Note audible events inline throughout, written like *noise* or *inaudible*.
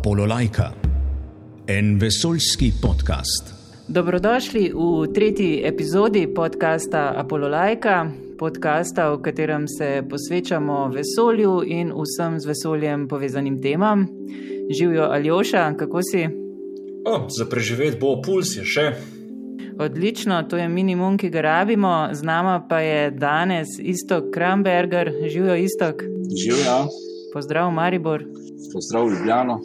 Apololajka, en vesoljski podcast. Dobrodošli v tretji epizodi podcasta Apololajka, podcasta, v katerem se posvečamo vesolju in vsem z vesoljem povezanim temam. Živijo Aljoša, kako si? O, za preživeti bo puls je še. Odlično, to je minimum, ki ga rabimo. Z nama pa je danes Istok Kramberger, živijo Istok. Živijo. Pozdrav, Maribor. Pozdrav, Ljubljano.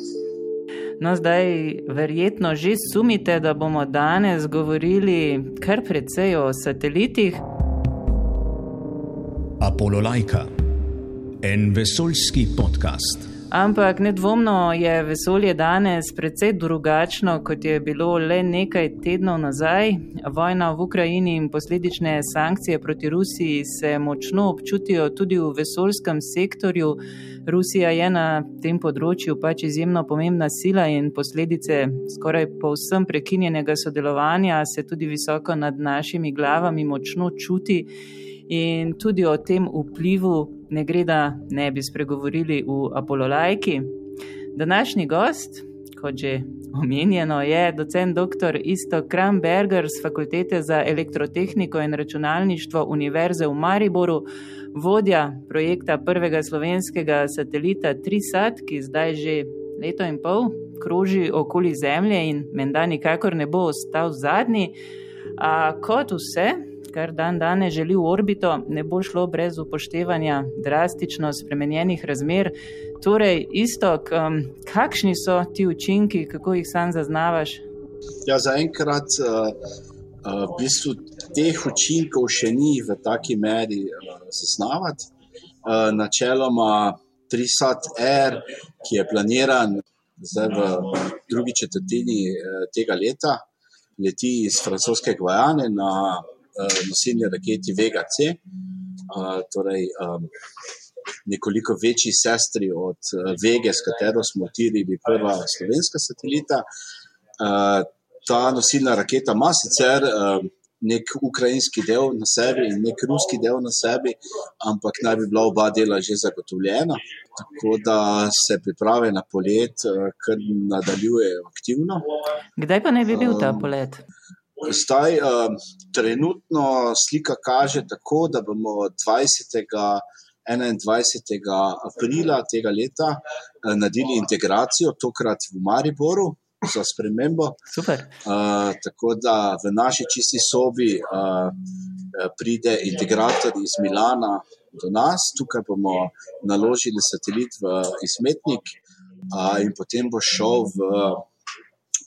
No, zdaj verjetno že sumite, da bomo danes govorili kar precej o satelitih. Apololajka, en vesoljski podcast. Ampak nedvomno je vesolje danes precej drugačno, kot je bilo le nekaj tednov nazaj. Vojna v Ukrajini in posledične sankcije proti Rusiji se močno občutijo tudi v vesoljskem sektorju. Rusija je na tem področju pač izjemno pomembna sila in posledice skoraj povsem prekinjenega sodelovanja se tudi visoko nad našimi glavami močno čuti. In tudi o tem vplivu ne gre, da ne bi spregovorili v Apololajki. Današnji gost, kot že omenjeno, je docent dr. Isto Kramberger z Fakultete za elektrotehniko in računalništvo Univerze v Mariboru, vodja projekta prvega slovenskega satelita Trisat, ki zdaj že leto in pol kroži okoli Zemlje in menda nikakor ne bo ostal zadnji. A kot vse, kar dan danes želi v orbito, ne bo šlo brez upoštevanja drastično spremenjenih razmer. Torej, isto, um, kakšni so ti učinki, kako jih sam zaznavaš? Ja, zaenkrat uh, uh, v bistvu teh učinkov še ni v taki meri uh, zaznavati. Uh, načeloma, Trisat R, ki je planiran v drugi četrtini uh, tega leta, leti iz francoske Gvajane na nosilni raketi Vega C, torej nekoliko večji sestri od Vege, s katero smo tirili prva slovenska satelita. Ta nosilna raketa ima sicer uh, nek ukrajinski del na sebi in nek ruski del na sebi, ampak naj bi bila oba dela že zagotovljena. Tako da se priprave na polet, kar nadaljujejo aktivno. Kdaj pa ne bi bil ta polet? Um, Zdaj, uh, trenutno slika kaže tako, da bomo 20. 21. aprila tega leta naredili integracijo, tokrat v Mariboru, za spremembo. Uh, tako da v naši čisti sobi uh, pride integrator iz Milana do nas, tukaj bomo naložili satelit v izmetnik uh, in potem bo šel v,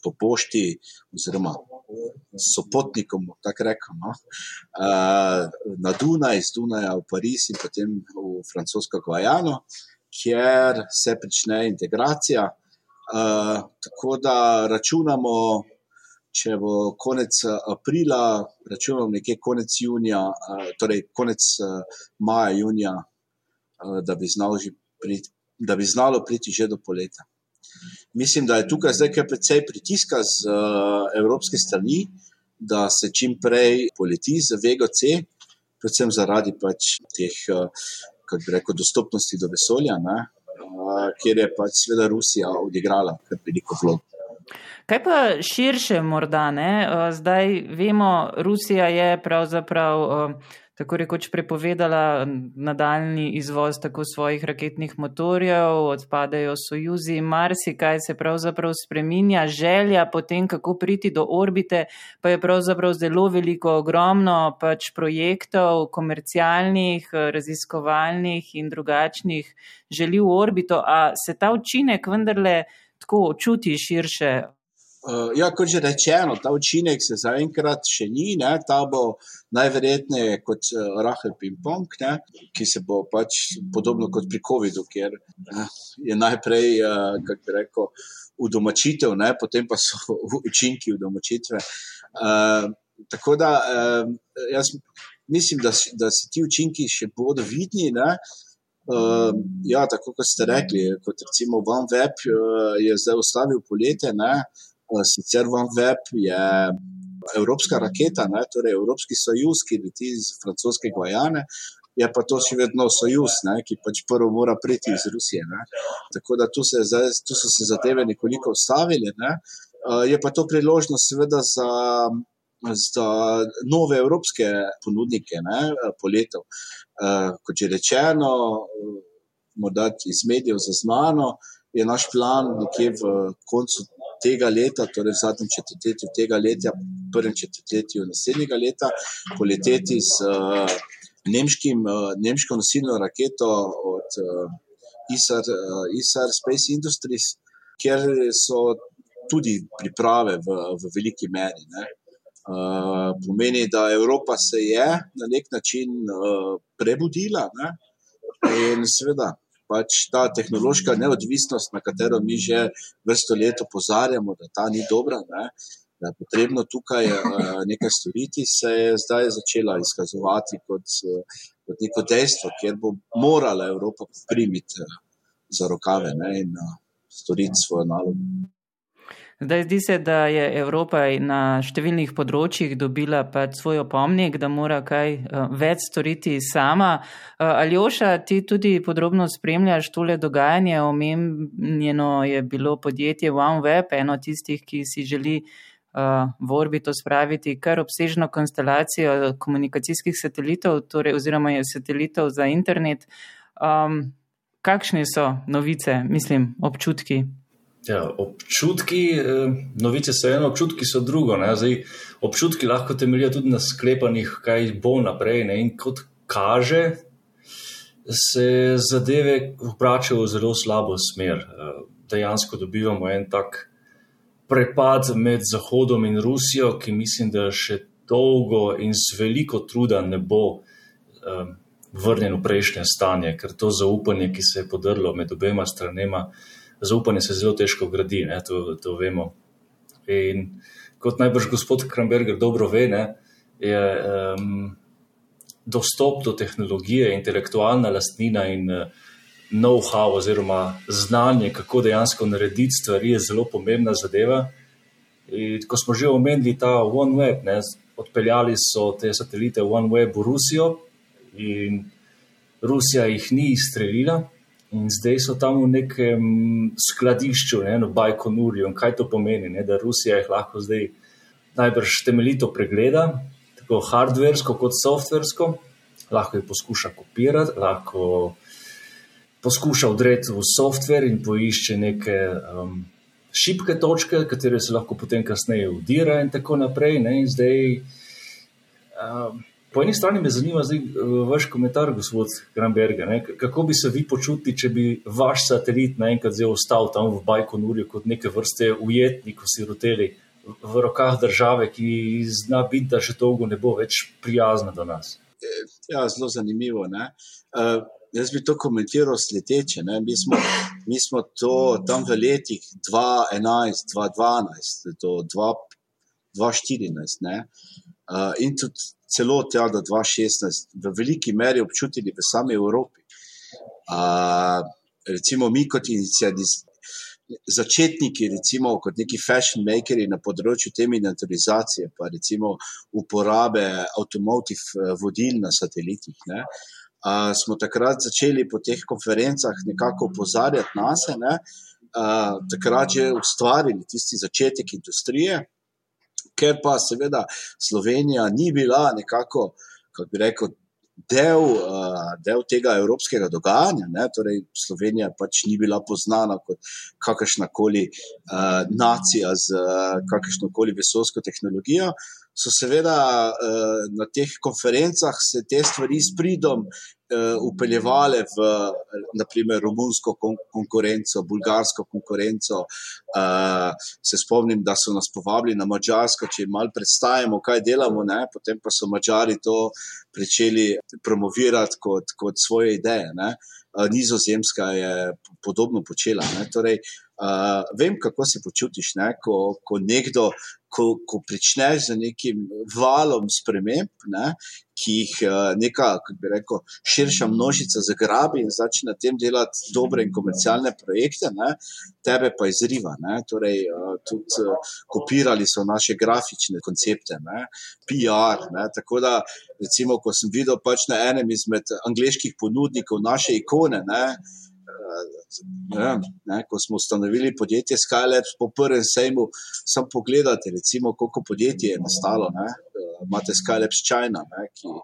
po pošti oziroma sopotnikom, tako rečemo, no? uh, na Dunaj, iz Dunaja v Pariz in potem v francosko Gvajano, kjer se začne integracija. Tako da računamo, če bo konec aprila, računamo nekje konec junija, uh, torej konec uh, maja, junija, uh, da, bi priti, da bi znalo priti že do poletja. Mislim, da je tukaj zdaj kar precej pritiska z uh, evropske strani, da se čim prej poleti z VGC, predvsem zaradi pač teh, uh, kako bi rekel, dostopnosti do vesolja, uh, kjer je pač seveda Rusija odigrala kar veliko vlogo. Kaj pa širše, morda ne? Zdaj vemo, Rusija je pravzaprav. Tako rekoč prepovedala nadaljni izvoz tako svojih raketnih motorjev, odpadajo sojuzi, marsikaj se pravzaprav spreminja, želja potem, kako priti do orbite, pa je pravzaprav zelo veliko, ogromno pač projektov, komercialnih, raziskovalnih in drugačnih želi v orbito, a se ta učinek vendarle tako čuti širše Uh, ja, kot že rečeno, ta učinek se zaenkrat še ni, ne? ta bo najverjetneje kot uh, rahel ping-pong, ki se bo pač podobno kot pri COVID-u, kjer uh, je najprej, uh, kako bi rekel, udomačitev, ne? potem pa so *laughs* učinki udomačitve. Uh, tako da uh, jaz mislim, da, da se ti učinki še bodo vidni. Uh, ja, tako kot ste rekli, kot recimo OneWeb uh, je zdaj ustavil poletje. Ne? Eh, sicer OneWeb je evropska raketa, ne, torej Evropski sojuz, ki leti iz francoske Gvajane. je pa to še vedno sojuz, ne, ki pač prvo mora priti iz Rusije. Ne. Tako da tu, se, tu so se zadeve nekoliko ustavili. Ne. Uh, je pa to priložnost, seveda, za, za nove evropske ponudnike ne, poletov. Uh, kot že rečeno, morda iz medijev zaznano, je naš plan nekje v koncu tega leta, torej v zadnjem četrtletju tega leta, prvem četrtletju naslednjega leta, poleteti z uh, nemškim, uh, nemško nosilno raketo od uh, ISAR, uh, ISAR Space Industries, kjer so tudi priprave v, v veliki meri. Ne. Uh, pomeni, da Evropa se je na nek način uh, prebudila ne. in seveda pač ta tehnološka neodvisnost, na katero mi že vrsto let opozarjamo, da ta ni dobra, ne, da je potrebno tukaj uh, nekaj storiti, se je zdaj začela izkazovati kot, uh, kot neko dejstvo, kjer bo morala Evropa primiti uh, za rokave ne, in storiti svojo nalogo. Zdaj zdi se, da je Evropa na številnih področjih dobila pač svoj opomnik, da mora kaj uh, več storiti sama. Uh, Aljoša, ti tudi podrobno spremljaš tole dogajanje. Omenjeno je bilo podjetje OneWeb, eno tistih, ki si želi uh, v orbito spraviti kar obsežno konstelacijo komunikacijskih satelitov, torej, oziroma satelitov za internet. Um, kakšne so novice, mislim, občutki? Ja, občutki, eh, novice so eno, občutki so drugo. Zdaj, občutki lahko temeljijo tudi na sklepanjih, kaj bo naprej. Ne? In kot kaže, se zadeve vračajo v zelo slabo smer. Eh, dejansko dobivamo en tak prepad med Zahodom in Rusijo, ki mislim, da še dolgo in z veliko truda ne bo um, vrnjen v prejšnje stanje, ker to zaupanje, ki se je podrlo med obema stranema, zaupanje se zelo težko gradi, ne, to, to vemo. In kot najbrž gospod Kramberger dobro ve, ne, je um, dostop do tehnologije, intelektualna lastnina in uh, know-how oziroma znanje, kako dejansko narediti stvari, je zelo pomembna zadeva. In ko smo že omenili ta OneWeb, ne, odpeljali so te satelite OneWeb v Rusijo in Rusija jih ni izstrelila. In zdaj so tam v nekem skladišču, ne, v Bajkonurju. Kaj to pomeni? Ne, da Rusija jih lahko zdaj najbrž temeljito pregleda, tako hardversko kot softversko, lahko jih poskuša kopirati, lahko poskuša vdreti v softver in poišče neke um, šibke točke, katere se lahko potem kasneje udira in tako naprej. Ne, in zdaj, um, Po eni strani me zanima zdaj, uh, vaš komentar, gospod Gramberger. Ne? Kako bi se vi počutili, če bi vaš satelit naenkrat zdaj ostal tam v Bajkonurju kot neke vrste ujetnik, siroteli v rokah države, ki zna biti, da že dolgo ne bo več prijazna do nas? Ja, zelo zanimivo. Uh, jaz bi to komentiral sledeče. Mi smo, mi smo to tam v letih 2011, 2012, do 2014 uh, in tudi celo tja do 2016 v veliki meri občutili v sami Evropi. Uh, recimo mi kot začetniki, recimo kot neki fashion makeri na področju te miniaturizacije, pa recimo uporabe avtomotiv eh, vodil na satelitih. Ne, uh, smo takrat začeli po teh konferencah nekako opozarjati nas, ne, uh, takrat že ustvarili tisti začetek industrije ker pa seveda Slovenija ni bila nekako, kako bi rekel, del, uh, del tega evropskega dogajanja. Ne? Torej, Slovenija pač ni bila poznana kot kakršna koli uh, nacija z uh, kakršno koli vesolsko tehnologijo. So seveda uh, na teh konferencah se te stvari s pridom upeljevale v naprimer romunsko kon konkurenco, bulgarsko konkurenco. Uh, se spomnim, da so nas povabili na Mačarsko, če jim malo predstavimo, kaj delamo, ne? potem pa so Mačari to začeli promovirati kot, kot svoje ideje. Ne? Nizozemska je podobno počela. Torej, uh, vem, kako se počutiš, ne? ko, ko nekdo, ko, ko pričneš z nekim valom sprememb, ne? ki jih neka, kako bi rekel, širša množica zagrabi in začne na tem delati dobre in komercialne projekte, ne, tebe pa izriva. Ne. Torej, tudi kopirali so naše grafične koncepte, ne, PR. Ne. Tako da, recimo, ko sem videl pač na enem izmed angliških ponudnikov naše ikone, ne, ne, ne, ko smo ustanovili podjetje Skylabs po prvem sejmu, sem pogledal, recimo, koliko podjetij je nastalo. Ne, imate Skylabs China ne, ki,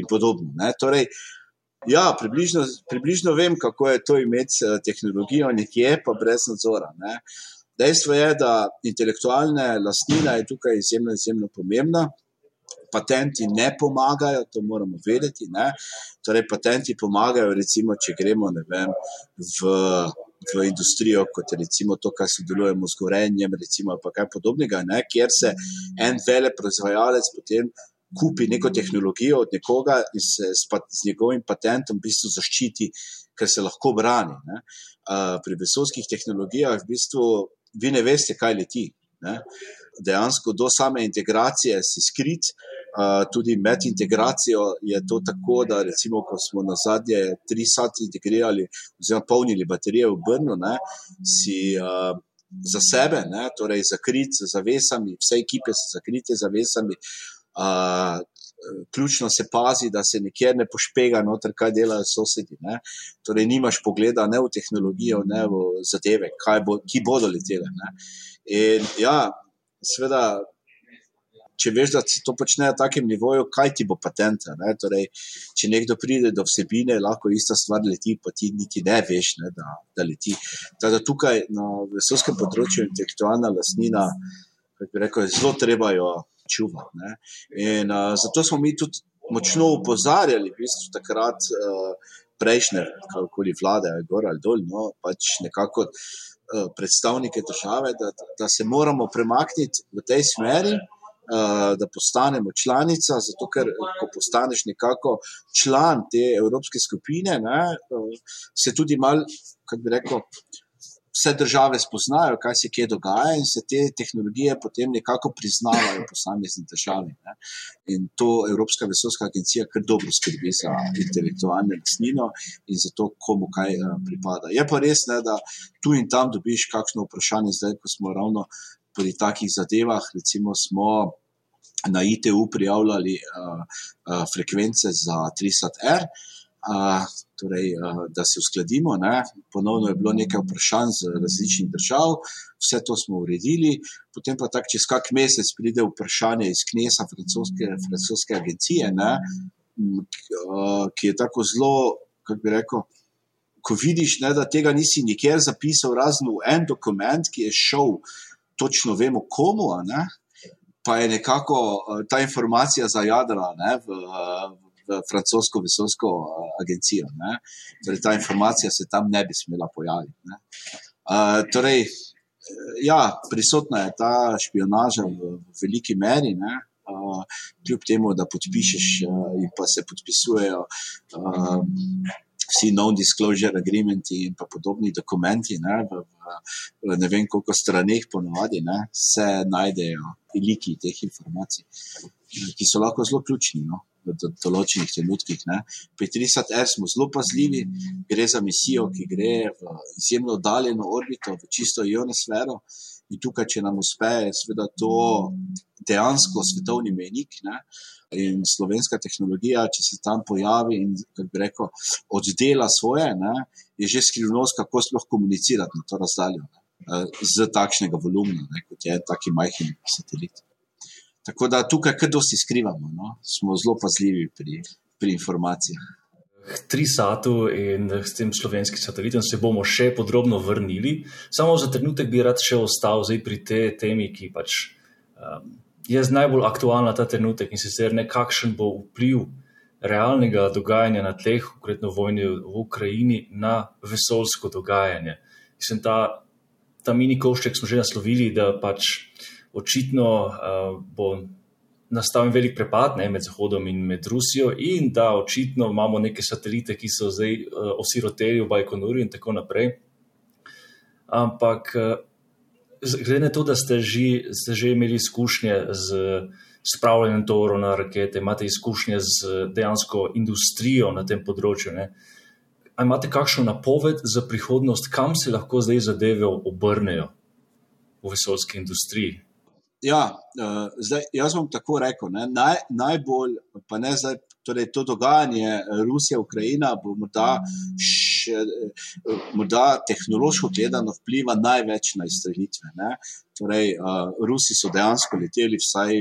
in podobno. Ne, torej, ja, približno, približno vem, kako je to imeti tehnologijo nekje, pa brez nadzora. Ne. Dejstvo je, da intelektualna lastnina je tukaj izjemno, izjemno pomembna patenti ne pomagajo, to moramo vedeti. Ne? Torej, patenti pomagajo, recimo, če gremo vem, v, v industrijo, kot je recimo to, kar sodelujemo z gorenjem, recimo, pa kaj podobnega, ne? kjer se en vele proizvajalec potem. Kupi neko tehnologijo od nekoga in se s, s njegovim patentom v bistvu zaščiti, ker se lahko brani. Uh, pri vesoljskih tehnologijah v bistvu vi ne veste, kaj leti. Ne? Dejansko do same integracije si skrit, uh, tudi med integracijo je to tako, da recimo, ko smo na zadnje tri sati integrirali oziroma polnili baterije v Brnu, ne, si uh, za sebe, ne, torej zakrit z zavesami, vse ekipe so zakrite z zavesami. Uh, ključno se pazi, da se nikjer ne pošpega, noter, kaj delajo sosedi. Ne. Torej, nimaš pogleda ne v tehnologijo, ne v zadeve, bo, ki bodo letele. In ja, seveda, če veš, da se to počne na takem nivoju, kaj ti bo patent. Ne? Torej, če nekdo pride do vsebine, lahko ista stvar leti, pa ti niti ne veš, ne, da, da leti. Teda tukaj na vesolskem področju intelektualna lasnina, kako bi rekel, zelo treba jo čuvati. Ne? In uh, zato smo mi tudi močno upozarjali, v bistvu takrat uh, prejšnje, kakorkoli vlade, ali gor ali dol, no, pač nekako. Predstavnike države, da, da se moramo premakniti v tej smeri, Eh, da postanemo članica, zato ker ko postaneš nekako član te evropske skupine, ne, eh, se tudi mal, kako bi rekel, vse države spoznajo, kaj se kje dogaja in se te tehnologije potem nekako priznavajo v posamezni državi. Ne. In to Evropska vesoljska agencija kar dobro skrbi za intelektualno lastnino in za to, komu kaj uh, pripada. Je pa res, ne, da tu in tam dobiš kakšno vprašanje, zdaj, ko smo ravno pri takih zadevah, recimo, smo na ITU prijavljali uh, uh, frekvence za 3SAT-R, uh, torej, uh, da se uskladimo. Ne. Ponovno je bilo nekaj vprašanj z različnih držav, vse to smo uredili, potem pa tako čez kak mesec pride vprašanje iz Knesa, francoske, francoske agencije, ne, ki je tako zelo, kako bi rekel. Ko vidiš, ne, da tega nisi nikjer zapisal, razen v en dokument, ki je šel, točno vemo, komu, ne, pa je nekako ta informacija zajadra ne, v, v francosko vesoljsko eh, agencijo. Torej, ta informacija se tam ne bi smela pojaviti. Uh, torej, ja, prisotna je ta špionaža v, v veliki meri. Ne. Uh, kljub temu, da podpišeš, uh, in pa se podpisujejo uh, vsi non-disclosure agreementi in podobni dokumenti, ne, v, v ne vem koliko straneh, ponovadi ne, se najdejo veliki teh informacij, ki so lahko zelo ključni. No. Določenih trenutkih. Ne. Pri 30R smo zelo pazljivi, gre za misijo, ki gre v izjemno oddaljeno orbito, v čisto ionosfero. In tukaj, če nam uspe, je seveda to dejansko svetovni menik. Ne. In slovenska tehnologija, če se tam pojavi in rekel, oddela svoje, ne, je že skrivnost, kako sploh komunicirati na to razdaljo. Ne. Z takšnega volumna, ne, kot je taki majhen satelit. Tako da tukaj, kar dosti skrivamo, no, smo zelo pazljivi pri, pri informacijah. Tri satu in s tem slovenskim satelitom se bomo še podrobno vrnili. Samo za trenutek bi rad še ostal pri tej temi, ki pač, um, je najbolj aktualna ta trenutek in sicer nekakšen bo vpliv realnega dogajanja na tleh, konkretno vojne v Ukrajini, na vesoljsko dogajanje. Mislim, ta ta mini košček smo že naslovili, da pač očitno uh, bo nastal velik prepad ne, med Zahodom in med Rusijo, in da očitno imamo neke satelite, ki so zdaj uh, osiroteli v Bajkonuri in tako naprej. Ampak, uh, glede na to, da ste že, ste že imeli izkušnje z spravljanjem tovorov na rakete, imate izkušnje z dejansko industrijo na tem področju. Ne? A imate kakšno napoved za prihodnost, kam se lahko zdaj zadeve obrnejo v vesoljski industriji? Ja, uh, zdaj, jaz bom tako rekel. Naj, najbolj, pa ne zdaj, torej to dogajanje Rusija-Ukrajina bo morda, še, morda tehnološko gledano vpliva največ na izstrelitve. Torej, uh, Rusi so dejansko leteli vsaj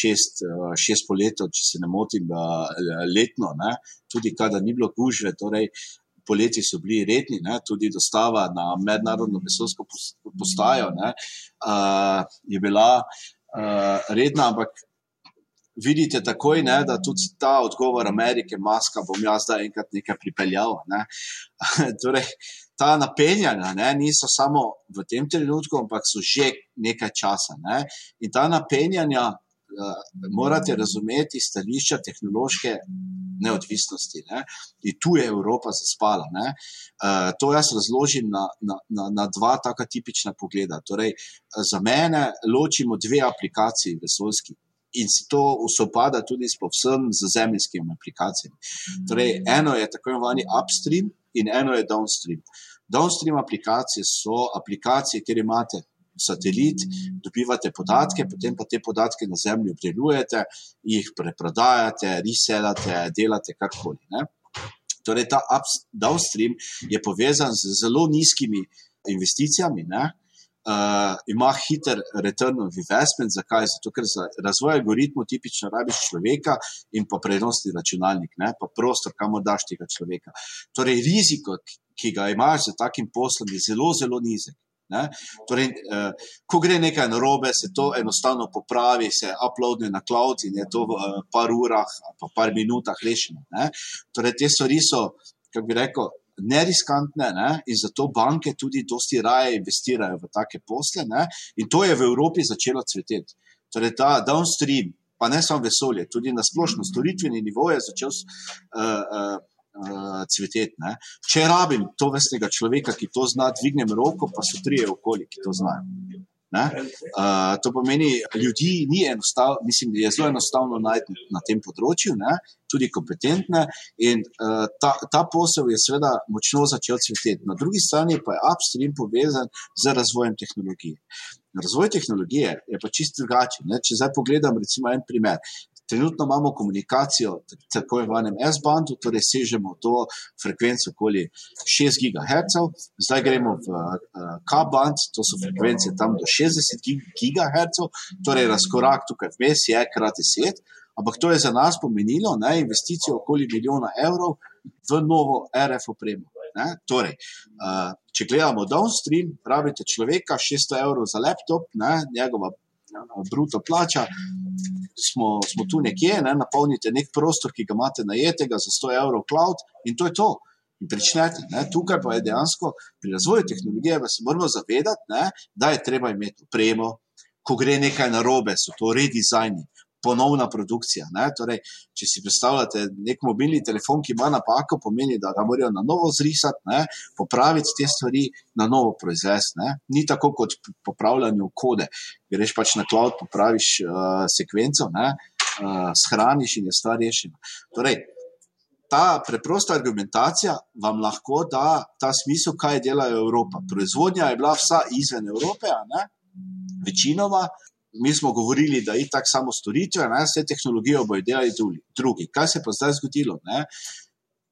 šest, uh, šest poletov, če se ne motim, uh, letno, ne? tudi kadar ni bilo gužve. Torej, poleti so bili redni, ne, tudi dostava na mednarodno vesoljsko postajo ne, uh, je bila uh, redna, ampak vidite takoj, ne, da tudi ta odgovor Amerike, maska, bom jaz zdaj enkrat nekaj pripeljal. Ne. *laughs* torej, ta napenjanja ne, niso samo v tem trenutku, ampak so že nekaj časa. Ne. In ta napenjanja morate razumeti stališča tehnološke neodvisnosti. Ne? In tu je Evropa zaspala. Uh, to jaz razložim na, na, na, na dva taka tipična pogleda. Torej, za mene ločimo dve aplikaciji vesoljski. In se to usopada tudi s povsem zemljskimi aplikacijami. Torej, eno je tako imenovani upstream, in eno je downstream. Downstream aplikacije so aplikacije, kjer imate satelit, dobivate podatke, potem pa te podatke na zemlji obdelujete, jih preprodajate, reselate, delate karkoli. Ne? Torej, ta downstream je povezan z zelo nizkimi investicijami. Uh, ima hiter return of investment, zakaj? Zato, ker za razvoj algoritmov tipično rabiš človeka in pa prenosni računalnik, ne? pa prostor, kamor daš tega človeka. Torej, riziko, ki ga imaš za takim poslom, je zelo, zelo nizek. Torej, eh, ko gre nekaj narobe, se to enostavno popravi, se uploadne na cloud in je to v eh, par urah, pa par minutah rešeno. Torej, te stvari so, kako bi rekel, neriskantne ne? in zato banke tudi dosti raje investirajo v take posle. Ne? In to je v Evropi začelo cveteti. Torej, ta downstream, pa ne samo vesolje, tudi na splošno storitveni nivo je začel. Uh, uh, uh, cveteti. Ne. Če rabim to vrstnega človeka, ki to zna, dvignem roko, pa so trije okoli, ki to znajo. Uh, to pomeni, ljudi ni enostavno, mislim, je zelo enostavno najti na tem področju, ne? tudi kompetentne. In uh, ta, ta posel je seveda močno začel cveteti. Na drugi strani pa je upstream povezan z razvojem tehnologije. Razvoj tehnologije je pa čisto drugačen. Če zdaj pogledam, recimo, en primer. Trenutno imamo komunikacijo tako imenovanem S-bandu, torej sežemo to frekvenco okoli 6 GHz, zdaj gremo v uh, K-band, to so frekvence tam do 60 GHz, torej razkorak tukaj vmes je krat 10, ampak to je za nas pomenilo ne, investicijo okoli milijona evrov v novo RF opremo. Ne, torej, uh, če gledamo downstream, pravite človeka 600 evrov za laptop, ne, njegova bruto plača, smo, smo tu nekje, ne, napolnite nek prostor, ki ga imate najetega za 100 evrov cloud in to je to. In pričnete, ne, tukaj pa je dejansko pri razvoju tehnologije, da se moramo zavedati, ne, da je treba imeti upremo, ko gre nekaj narobe, so to redizajni, ponovna produkcija. Torej, če si predstavljate nek mobilni telefon, ki ima napako, pomeni, da ga morajo na novo zrisati, ne? popraviti te stvari, na novo proizvesti. Ni tako kot popravljanje kode. Greš pač na cloud, popraviš uh, sekvenco, uh, shraniš in je stvar rešena. Torej, Ta preprosta argumentacija vam lahko da ta smisel, kaj delajo Evropa. Proizvodnja je bila vsa izven Evrope, večinoma, mi smo govorili, da je tako samo storitve, ne, vse tehnologije bodo delali drugi. Kaj se pa zdaj zgodilo? Ne?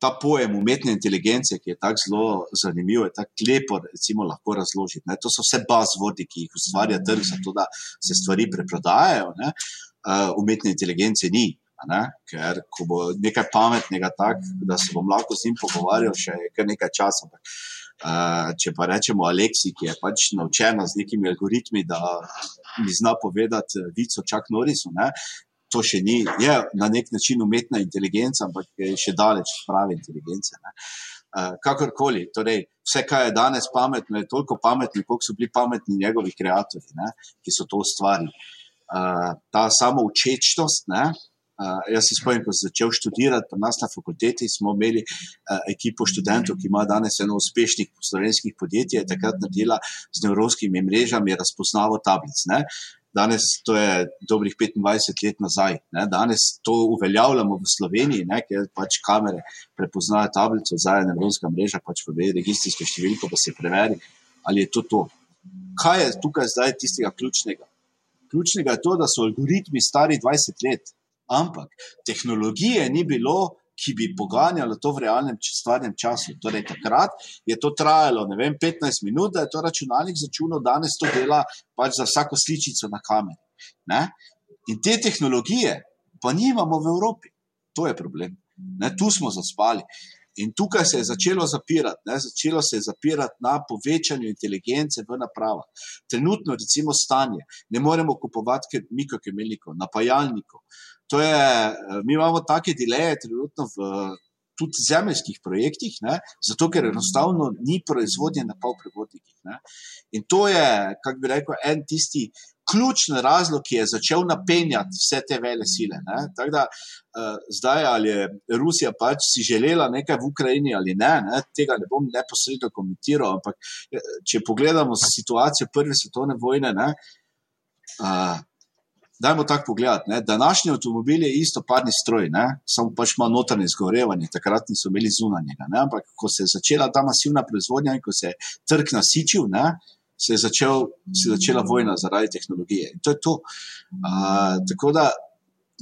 Ta pojem umetne inteligence, ki je tako zelo zanimiv, je tako lepo recimo, lahko razložiti. Ne? To so vse bazvodi, ki jih ustvarja trg, zato da se stvari preprodajajo. Uh, umetne inteligence ni. Ne? Ker ko bo nekaj pametnega, tak, da se bom lahko z njim pogovarjal, še nekaj časa. Uh, če pa rečemo Aleksi, ki je pač naučena z nekimi algoritmi, da mi zna povedati vico čak Norisu, ne? to še ni, je na nek način umetna inteligenca, ampak je še daleč prave inteligence. Ne? Kakorkoli, torej, vse, kar je danes pametno, je toliko pametno, kot so bili pametni njegovi ustvarjalci, ki so to ustvarili. Uh, ta samo učečnost, ne, Uh, jaz se spomnim, ko sem začel študirati nas na fakulteti, smo imeli uh, ekipo študentov, ki ima danes eno uspešnih slovenskih podjetij, takrat naredila z nevropskimi mrežami razpoznavo tablic. Ne? Danes to je dobrih 25 let nazaj. Ne? Danes to uveljavljamo v Sloveniji, ne? ker pač kamere prepoznajo tablico, zdaj je nevropska mreža, pač pove registrijsko številko, pa se preveri, ali je to to. Kaj je tukaj zdaj tistega ključnega? Ključnega je to, da so algoritmi stari 20 let, ampak tehnologije ni bilo, ki bi poganjalo to v realnem stvarnem času. Torej, takrat je to trajalo vem, 15 minut, da je to računalnik začunil, danes to dela pač za vsako sličico na kameri. Ne? In te tehnologije pa nimamo v Evropi. To je problem. Ne? Tu smo zaspali. In tukaj se je začelo zapirati, ne? začelo se je zapirati na povečanju inteligence v napravah. Trenutno, recimo, stanje, ne moremo kupovati mikrokemeljnikov, napajalnikov. Je, mi imamo take deleje trenutno v tudi zemljskih projektih, ne? zato ker enostavno ni proizvodnje na pol prevodnikih. In to je, kako bi rekel, en tisti ključni razlog, ki je začel napenjati vse te vele sile. Tako da uh, zdaj ali je Rusija pač si želela nekaj v Ukrajini ali ne, ne, tega ne bom neposredno komentiral, ampak eh, če pogledamo situacijo prve svetovne vojne, ne, uh, dajmo tako pogledati. Ne, današnji avtomobil je isto parni stroj, ne, samo pač ima notranje zgorevanje, takrat niso imeli zunanjega. Ne, ampak ko se je začela ta masivna proizvodnja in ko se je trg nasičil, ne, se je, začel, se je začela vojna zaradi tehnologije. In to je to. Uh, tako da,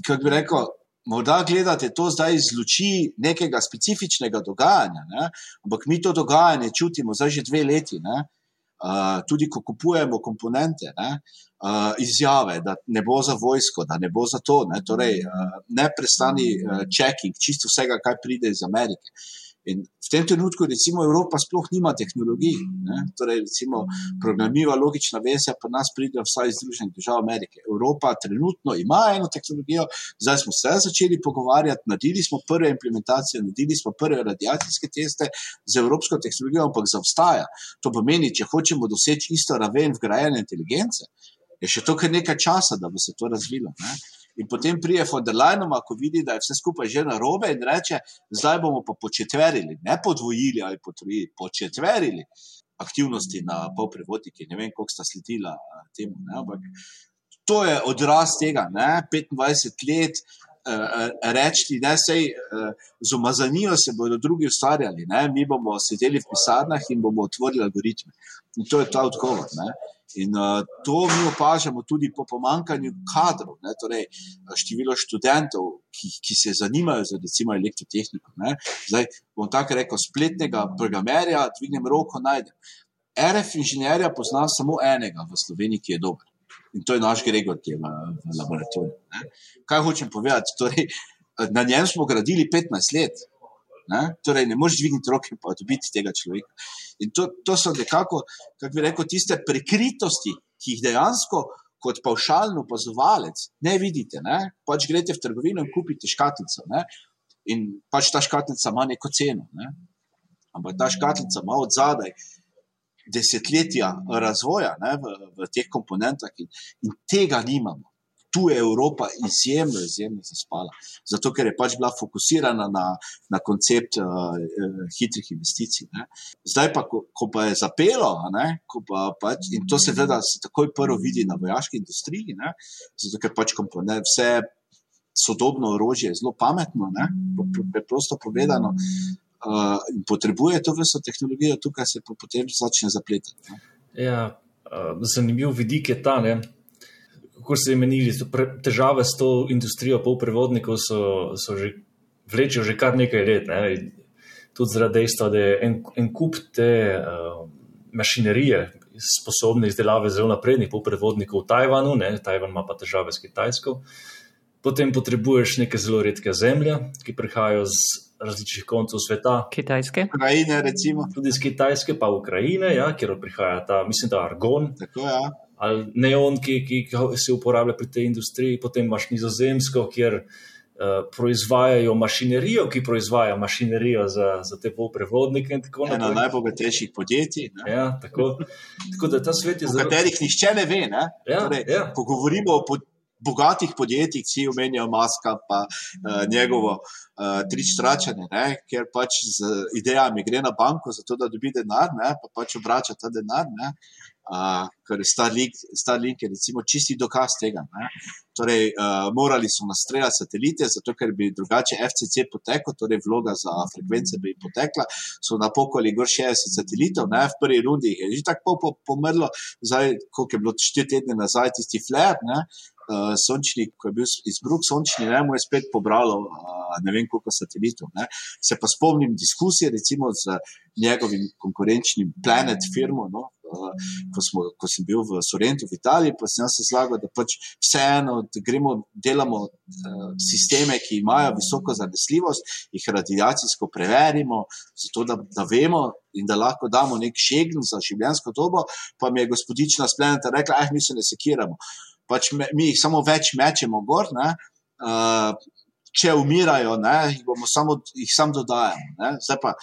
kako bi rekel, morda gledate to zdaj iz luči nekega specifičnega dogajanja, ne? ampak mi to dogajanje čutimo zdaj že dve leti. Uh, tudi ko kupujemo komponente, ne, uh, izjave, da ne bo za vojsko, da ne bo za to, ne, torej, uh, ne prestani uh, checking, čisto vsega, kar pride iz Amerike. Uh, In v tem trenutku, recimo, Evropa sploh nima tehnologij. Ne? Torej, recimo, programljiva logična vezja pa nas pride vsaj iz Združenih držav Amerike. Evropa trenutno ima eno tehnologijo, zdaj smo se začeli pogovarjati, naredili smo prve implementacije, naredili smo prve radiacijske teste z evropsko tehnologijo, ampak zaostaja. To pomeni, če hočemo doseči isto raven vgrajene inteligence, je še to kar nekaj časa, da bi se to razvilo. Ne? In potem prije von der Leyen, ko vidi, da je vse skupaj že na robe, in reče: Zdaj bomo pa početverili, ne podvojili ali potrojili, početverili aktivnosti na polprevodniki. Ne vem, koliko sta sledila temu. Ne? To je odraz tega, ne? 25 let. Reči, da se z umazanijo se bodo drugi ustvarjali, ne? mi bomo sedeli v pisarnah in bomo otvorili algoritme. In to je ta odgovor. Ne? In uh, to mi opažamo tudi po pomankanju kadrov, ne, torej število študentov, ki, ki se zanimajo za recimo elektrotehniko. Ne. Zdaj bom tako rekel, spletnega programerja, dvignem roko, najdem. RF inženirja poznam samo enega v Sloveniji, ki je dober. In to je naš Gregor, ki je v, v laboratoriju. Ne. Kaj hočem povedati? Torej, na njem smo gradili 15 let. Ne? Torej, ne moreš dvigniti roke in dobiti tega človeka. In to, to so nekako, kako bi rekel, tiste prikritosti, ki jih dejansko, kot pavšalni opazovalec, ne vidite. Ne? Pač greste v trgovino in kupite škatlico. Ne? In pač ta škatlica ima neko ceno. Ne? Ampak ta škatlica ima od zadaj desetletja razvoja ne? v, v teh komponentah, in, in tega nimamo tu je Evropa izjemno, izjemno zaspala. Zato, ker je pač bila fokusirana na, na koncept uh, hitrih investicij. Ne. Zdaj, pa, ko, ko pa je zapelo, ne, pa pač, in to se seveda takoj prvo vidi na vojaški industriji, ne, zato ker pač komponent, vse sodobno orožje je zelo pametno, preprosto povedano. Uh, potrebuje to vrsto tehnologijo, tukaj se pa potem začne zapletati. Ja, uh, zanimiv vidik je ta, ne, kako se je menili, težave s to industrijo polprevodnikov so, so že vlečejo že kar nekaj let. Ne? Tudi zaradi dejstva, da je en, en kup te uh, mašinerije sposobne izdelave zelo naprednih polprevodnikov v Tajvanu, ne? Tajvan ima pa težave s Kitajsko. Potem potrebuješ neke zelo redke zemlje, ki prihajajo z različnih koncev sveta. Kitajske. Ukrajine, recimo. Tudi iz Kitajske, pa Ukrajine, ja, kjer prihaja ta, mislim, da argon. Tako, ja ali neonki, ki, ki se uporabljajo pri tej industriji, potem imaš nizozemsko, kjer uh, proizvajajo mašinerijo, ki proizvaja mašinerijo za, za te polprevodnike. Eno najbogatejših podjetij. Ja, tako, tako da ta svet je zelo. Katerih nišče ne ve. Ne? Ja, torej, ja. Ko govorimo o podjetjih. Bogatih podjetjih, ki omenjajo maska, pa uh, njegovo uh, tričtračanje, ker pač z idejami gre na banko, zato da dobi denar, ne, pa pač obrača ta denar. Ne. Uh, ker Starlink, Starlink je recimo čisti dokaz tega. Ne. Torej, uh, morali so nastreljati satelite, zato ker bi drugače FCC potekel, torej vloga za frekvence bi potekla. So napokoli gor 60 satelitov, ne, v prvi rundi je že tako po, pomrlo, zdaj, koliko je bilo 4 tedne nazaj, tisti flare, uh, sončni, ko je bil izbruh sončni, ne, mu je spet pobralo uh, ne vem koliko satelitov. Ne. Se pa spomnim diskusije recimo z njegovim konkurenčnim Planet firmo. No, uh, ko, smo, ko sem bil v Sorentu v Italiji, pa sem se zlagal, da pač vseeno gremo, delamo uh, sisteme, ki imajo visoko zanesljivost, jih radiacijsko preverimo, zato da, da vemo in da lahko damo nek šegn za življenjsko dobo. Pa mi je gospodična spleneta rekla, ah, mi se ne sekiramo pač me, mi jih samo več mečemo gor, uh, če umirajo, ne, jih bomo samo, jih samo dodajamo. Zdaj pa,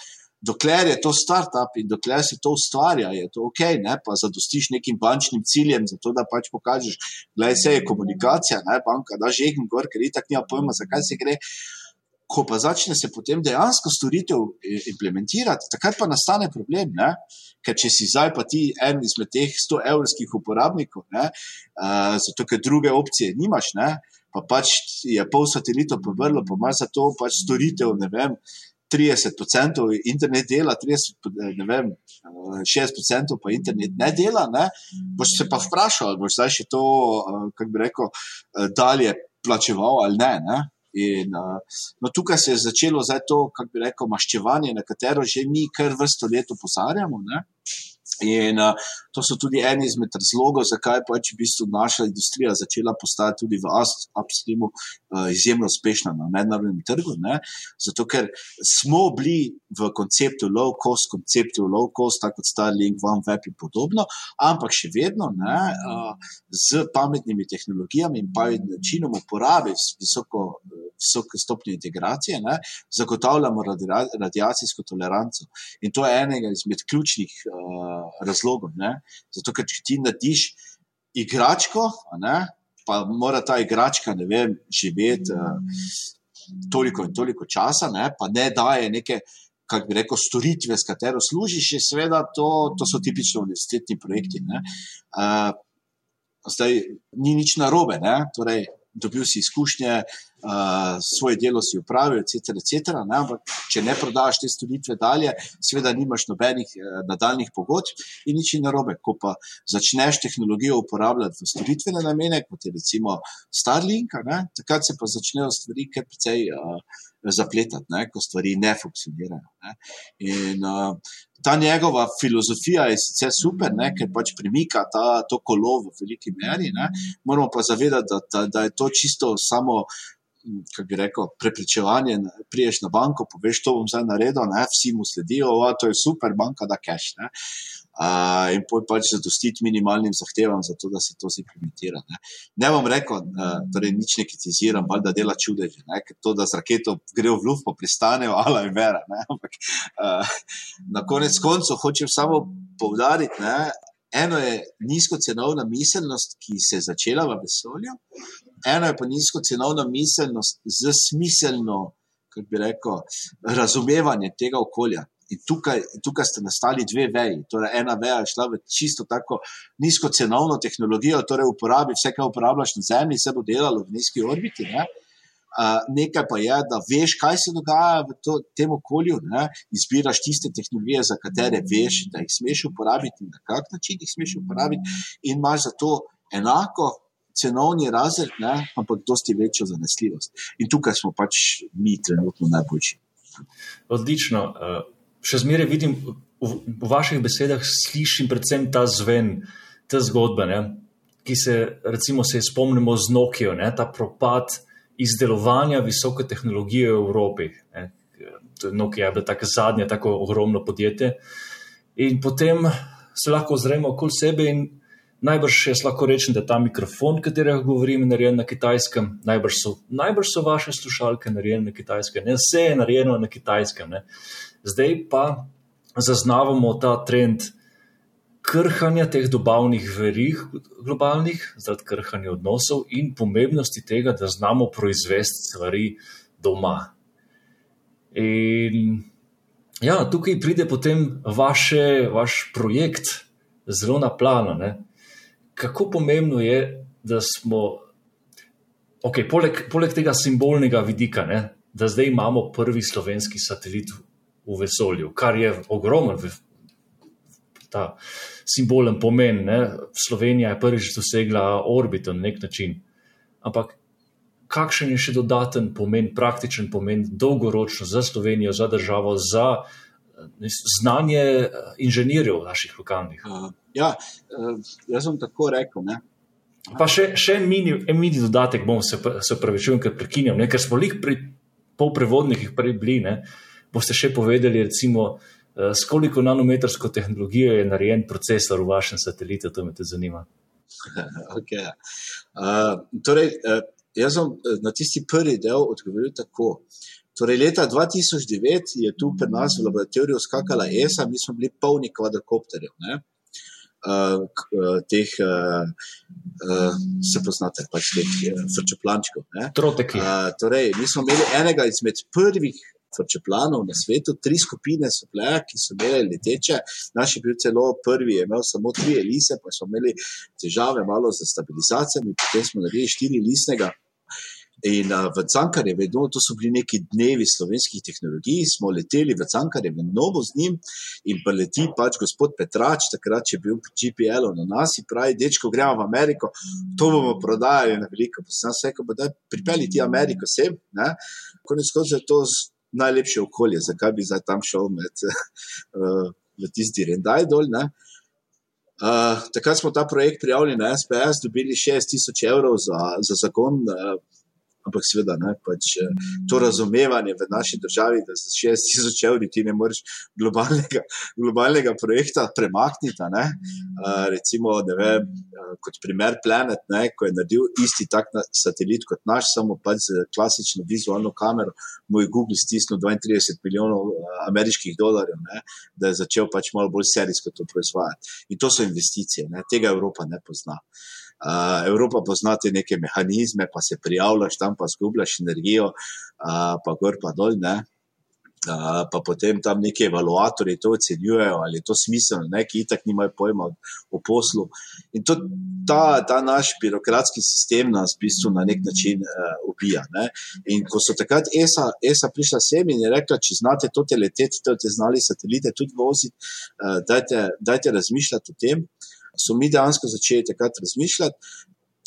dokler je to startup in dokler se to ustvarja, je to ok, ne, pa zadostiš nekim bančnim ciljem, zato da pač pokažeš, da je vse komunikacija, ne, banka, da že jih gor, ker itak nima pojma, zakaj se gre. Ko pa začne se potem dejansko storitev implementirati, takrat pa nastane problem. Ne? ker če si zdaj pa ti en izmed teh 100 evrskih uporabnikov, ne, uh, zato ker druge opcije nimaš, ne, pa pač je pol satelitov povrlo, pa imaš za to pač storitev, ne vem. 30% internet dela, 30, ne vem, 60% pa internet ne dela. Ne? Boš se pa vprašal, ali boš zdaj še to, kako bi rekel, dalje plačeval ali ne. ne? In, uh, no, tukaj se je začelo to, kako bi rekel, maščevanje, na katero že mi kar vrsto let opozarjamo. In uh, to so tudi eni izmed razlogov, zakaj pač v bistvu naša industrija začela postajati tudi v upstreamu izjemno uspešna na mednarodnem trgu. Ne? Zato, ker smo bili v konceptu low cost, konceptu low cost, tako kot Starlink, OneWeb in podobno, ampak še vedno ne, z pametnimi tehnologijami in pametnim načinom uporabe visoko. Visoke stopnje integracije, ne, zagotavljamo radiacijsko toleranco. In to je enega izmed ključnih uh, razlogov. Ne? Zato, ker če ti narediš igračko, ne, pa mora ta igračka vem, živeti uh, toliko in toliko časa, ne, pa ne daje neke. Kaj bi rekel, storitve, s katero služiš, je seveda to, to so tipično univerzitetni projekti. Uh, zdaj, ni nič narobe, torej, dobil si izkušnje, uh, svoje delo si upravil, etc. etc. Ne? Ampak, če ne prodaš te storitve dalje, seveda nimaš nobenih uh, nadaljnih pogodb in nič ni narobe. Ko pa začneš tehnologijo uporabljati v storitvene namene, kot je recimo Starlink, ne? takrat se pa začnejo stvari kar precej. Uh, Zapletati, ne, ko stvari ne funkcionirajo. Ne. In, uh, ta njegova filozofija je sicer super, ne, ker pač premika ta, to kolo v veliki meri. Ne. Moramo pa zavedati, da, da, da je to čisto samo. Kaj bi rekel, prepričevanje, priješ na banko, poveš, to bom zdaj naredil, ne, vsi mu sledijo, o, to je super, banka da cash. Ne. Uh, in poj pač zadostiti minimalnim zahtevam, zato da se to implementira. Ne, ne bom rekel, uh, torej nič ne kritiziram, da dela čudeže, ker to, da z raketo grejo v luft, pa pristanejo, ala je vera. Ne, ampak uh, na konec koncev hočem samo povdariti, ne, eno je nizkocenovna miselnost, ki se je začela v vesolju, eno je pa nizkocenovna miselnost z smiselno, kako bi rekel, razumevanje tega okolja. In tukaj, tukaj sta nastali dve veji. Torej, ena veja je šla v čisto tako nizkocenovno tehnologijo, torej uporabi vse, kar uporabljaš na Zemlji, se bo delalo v nizki orbiti. Ne? Uh, nekaj pa je, da veš, kaj se dogaja v to, tem okolju, ne? izbiraš tiste tehnologije, za katere veš, da jih smeš uporabiti in na kak način jih smeš uporabiti, in imaš za to enako cenovni razred, ne? ampak dosti večjo zanesljivost. In tukaj smo pač mi trenutno najboljši. Odlično. Uh še zmeraj vidim v, v vaših besedah, slišim predvsem ta zven, te zgodbe, ne, ki se, recimo, se spomnimo z Nokijo, ne, ta propad izdelovanja visoke tehnologije v Evropi. Ne. Nokia je bila tako zadnje, tako ogromno podjetje. In potem se lahko ozremo okoli sebe in najbrž jaz lahko rečem, da je ta mikrofon, katerega govorim, narejen na kitajskem, najbrž so, najbrž so vaše slušalke narejene na kitajskem, ne vse je narejeno na kitajskem. Ne. Zdaj pa zaznavamo ta trend krhanja teh dobavnih verig globalnih, zaradi krhanja odnosov in pomembnosti tega, da znamo proizvesti stvari doma. In ja, tukaj pride potem vaše, vaš projekt zelo na plano. Ne? Kako pomembno je, da smo, okay, poleg, poleg tega simbolnega vidika, ne, da zdaj imamo prvi slovenski satelit v vesolju, kar je ogromen ta simbolen pomen. Ne. Slovenija je prvič dosegla orbito na nek način. Ampak kakšen je še dodaten pomen, praktičen pomen, dolgoročno za Slovenijo, za državo, za znanje inženirjev naših lokalnih? Uh, ja, uh, jaz sem tako rekel. Ne. Pa še, še en, mini, en mini dodatek, bom se, se upravičil, ker prekinjam, ne, ker smo jih pri polprevodnikih prej bili. Ne, boste še povedali, recimo, uh, s koliko nanometrsko tehnologijo je narejen procesor v vašem satelitu, to me tudi zanima. *laughs* okay. uh, torej, uh, jaz sem na tisti prvi del odgovoril tako. Torej, leta 2009 je tu pri nas v laboratoriju skakala ESA, mi smo bili polni kvadrokopterjev. Uh, teh, uh, uh, se poznate, pač teh vrčeplančkov. Uh, torej, mi smo imeli enega izmed prvih vrčeplanov na svetu, tri skupine so bile, ki so imeli leteče. Naš je bil celo prvi, je imel samo tri elise, pa smo imeli težave malo z stabilizacijami, potem smo naredili štiri lisnega. In uh, v Cankarju, vedno to so bili neki dnevi slovenskih tehnologij, smo leteli v Cankarju, v novo z njim in pa leti pač gospod Petrač, takrat je bil GPL na nas in pravi, dečko, gremo v Ameriko, to bomo prodajali na veliko. Sam se rekel, da pripelji ti Ameriko sem, konec koncev je to najlepše okolje, zakaj bi zdaj tam šel med *laughs* uh, tisti rendaj dol. Ne? Uh, takrat smo ta projekt prijavili na SPS, dobili 6000 evrov za, za zagon. Uh, Ampak, seveda, ne, pač, eh, to razumevanje v naši državi, da za 6000 evrov ti ne moreš globalnega, globalnega projekta premakniti. Ne. Uh, recimo, ne vem, uh, kot primer Planet, ne, ko je naredil isti tak satelit kot naš, samo pač z klasično vizualno kamero, moj Google stisnil 32 milijonov uh, ameriških dolarjev, ne, da je začel pač malo bolj serijsko to proizvajati. In to so investicije, ne, tega Evropa ne pozna. Uh, Evropa pozna te neke mehanizme, pa se prijavljaš tam, pa zgubljaš energijo, uh, pa gor pa dol. Ne? Uh, pa potem tam neki evaluatori to ocenjujejo, ali je to smiselno, neki itak nimajo pojma o poslu. In to, ta, ta naš birokratski sistem nas v bistvu na nek način uh, ubija. Ne? In ko so takrat ESA, ESA prišla sem in je rekla, če znate to leteti, to ste znali satelite tudi voziti, uh, dajte, dajte razmišljati o tem. So mi dejansko začeli takrat razmišljati.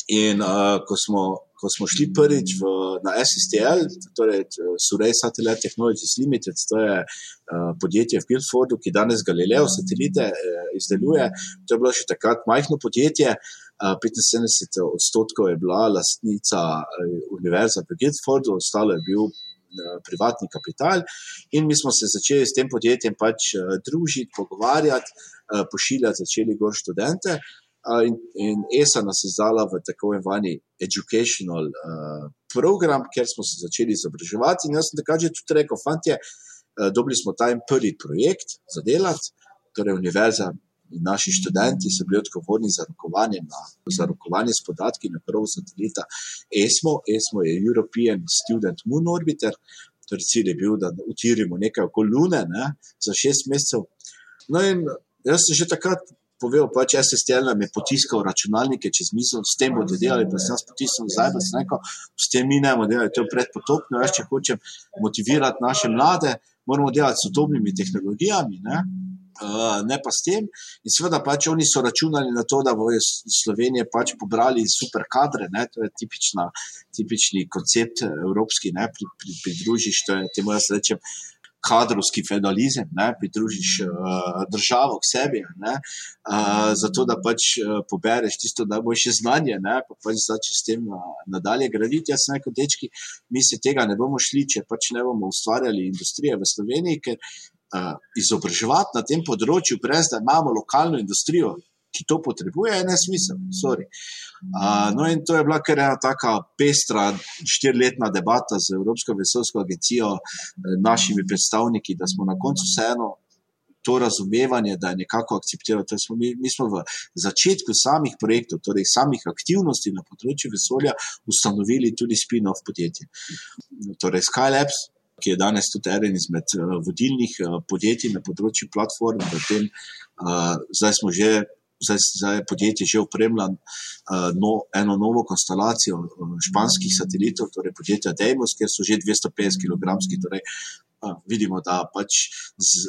In uh, ko, smo, ko smo šli prvič v, na SSTL, torej Surrey Satellite Technologies Limited, to je uh, podjetje v Guildfordu, ki danes Galileo satelite uh, izdeluje, to je bilo še takrat majhno podjetje. Uh, 75 odstotkov je bila lastnica uh, univerze v Guildfordu, ostalo je bil privatni kapital. In mi smo se začeli s tem podjetjem pač uh, družiti, pogovarjati. Eh, pošiljati začeli gor študente. Uh, in, in ESA nas je izdala v tako imenovani educational uh, program, kjer smo se začeli izobraževati. In jaz sem takrat že tudi rekel, fantje, uh, dobili smo ta prvi projekt za delati, torej univerza. In naši študenti so bili odgovorni za rokovanje, na, za rokovanje s podatki na prvo satelita ESMO. ESMO je European Student Moon Orbiter, torej cilj je bil, da utirimo nekaj okoli Lune ne, za šest mesecev. No, in Jaz sem že takrat povedal, pač SSTL nam je potiskal računalnike čez misel, s tem bodo delali, pa sem jaz potisnil nazaj, da sem rekel, s tem mi ne bomo delali, to je predpotopno, jaz če hočem motivirati naše mlade, moramo delati s sodobnimi tehnologijami, ne? Uh, ne pa s tem. In seveda, pač oni so računali na to, da bo iz Slovenije pač pobrali super kadre, ne? to je tipična, tipični koncept evropski, ne pri, pri, pridružiš, temu jaz rečem kadrovski federalizem, ne, pridružiš uh, državo k sebi, uh, zato da pač uh, pobereš tisto najboljše znanje, ne, pa pač začneš s tem uh, nadalje graditi. Jaz sem rekel, dečki, mi se tega ne bomo šli, če pač ne bomo ustvarjali industrije v Sloveniji, ker izobraževati na tem področju, brez da imamo lokalno industrijo, ki to potrebuje, je nesmisel. Uh, no, in to je bila kar ena taka pestra, štiriletna debata z Evropsko vesoljsko agencijo, eh, našimi predstavniki, da smo na koncu vseeno to razumevanje, da je nekako akceptiral. Smo mi, mi smo v začetku samih projektov, torej samih aktivnosti na področju vesolja, ustanovili tudi spin-off podjetje. Torej Skylabs, ki je danes tudi eden izmed uh, vodilnih uh, podjetij na področju platform, tem, uh, zdaj smo že zdaj, zdaj je podjetje že upremljeno uh, no, eno novo konstelacijo španskih satelitov, torej podjetja Deimos, kjer so že 250 kg. Torej, uh, vidimo, da pač z,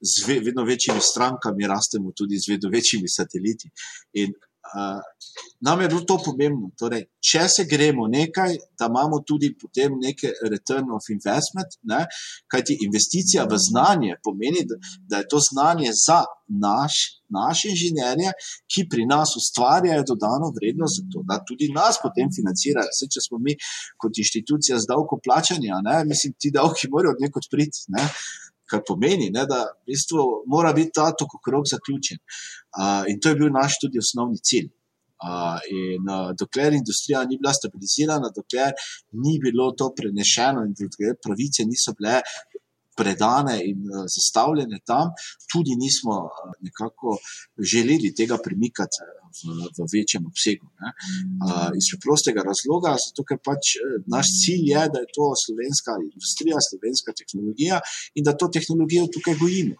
z vedno večjimi strankami rastemo tudi z vedno večjimi sateliti. In Uh, nam je bilo to pomembno. Torej, če se gremo nekaj, da imamo tudi potem neke return of investment, ne? kajti investicija v znanje pomeni, da, da je to znanje za naš, naše inženirje, ki pri nas ustvarjajo dodano vrednost, zato da tudi nas potem financirajo. Se, če smo mi kot inštitucija z davko plačanja, ne? mislim, ti davki morajo od nekod priti. Ne? Kar pomeni, ne, da v bistvu mora biti ta tok krok zaključen. Uh, in to je bil naš tudi osnovni cilj. Uh, in uh, dokler industrija ni bila stabilizirana, dokler ni bilo to prenešeno in dokler pravice niso bile predane in uh, zastavljene tam, tudi nismo uh, nekako želeli tega premikati v, v večjem obsegu. Uh, iz preprostega razloga, zato ker pač naš cilj je, da je to slovenska industrija, slovenska tehnologija in da to tehnologijo tukaj gojimo.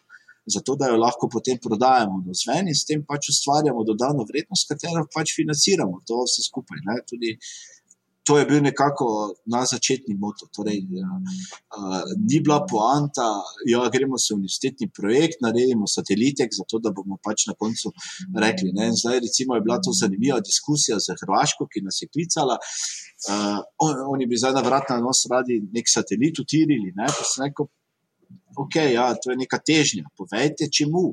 Zato, da jo lahko potem prodajamo do zven in s tem pač ustvarjamo dodano vrednost, katero pač financiramo to vse skupaj. Ne? Tudi uh, to je bil nekako na začetni moto. Torej, uh, ni bila poanta, da ja, gremo se v univerzitetni projekt, naredimo satelitek, zato da bomo pač na koncu rekli. Ne? Zdaj, recimo, je bila to zanimiva diskusija z Hrvaško, ki nas je klicala. Uh, on, oni bi zdaj na vrat na nos radi nek satelit utirili. Ne? Pa sem rekel, ok, ja, to je neka težnja, povejte, čemu.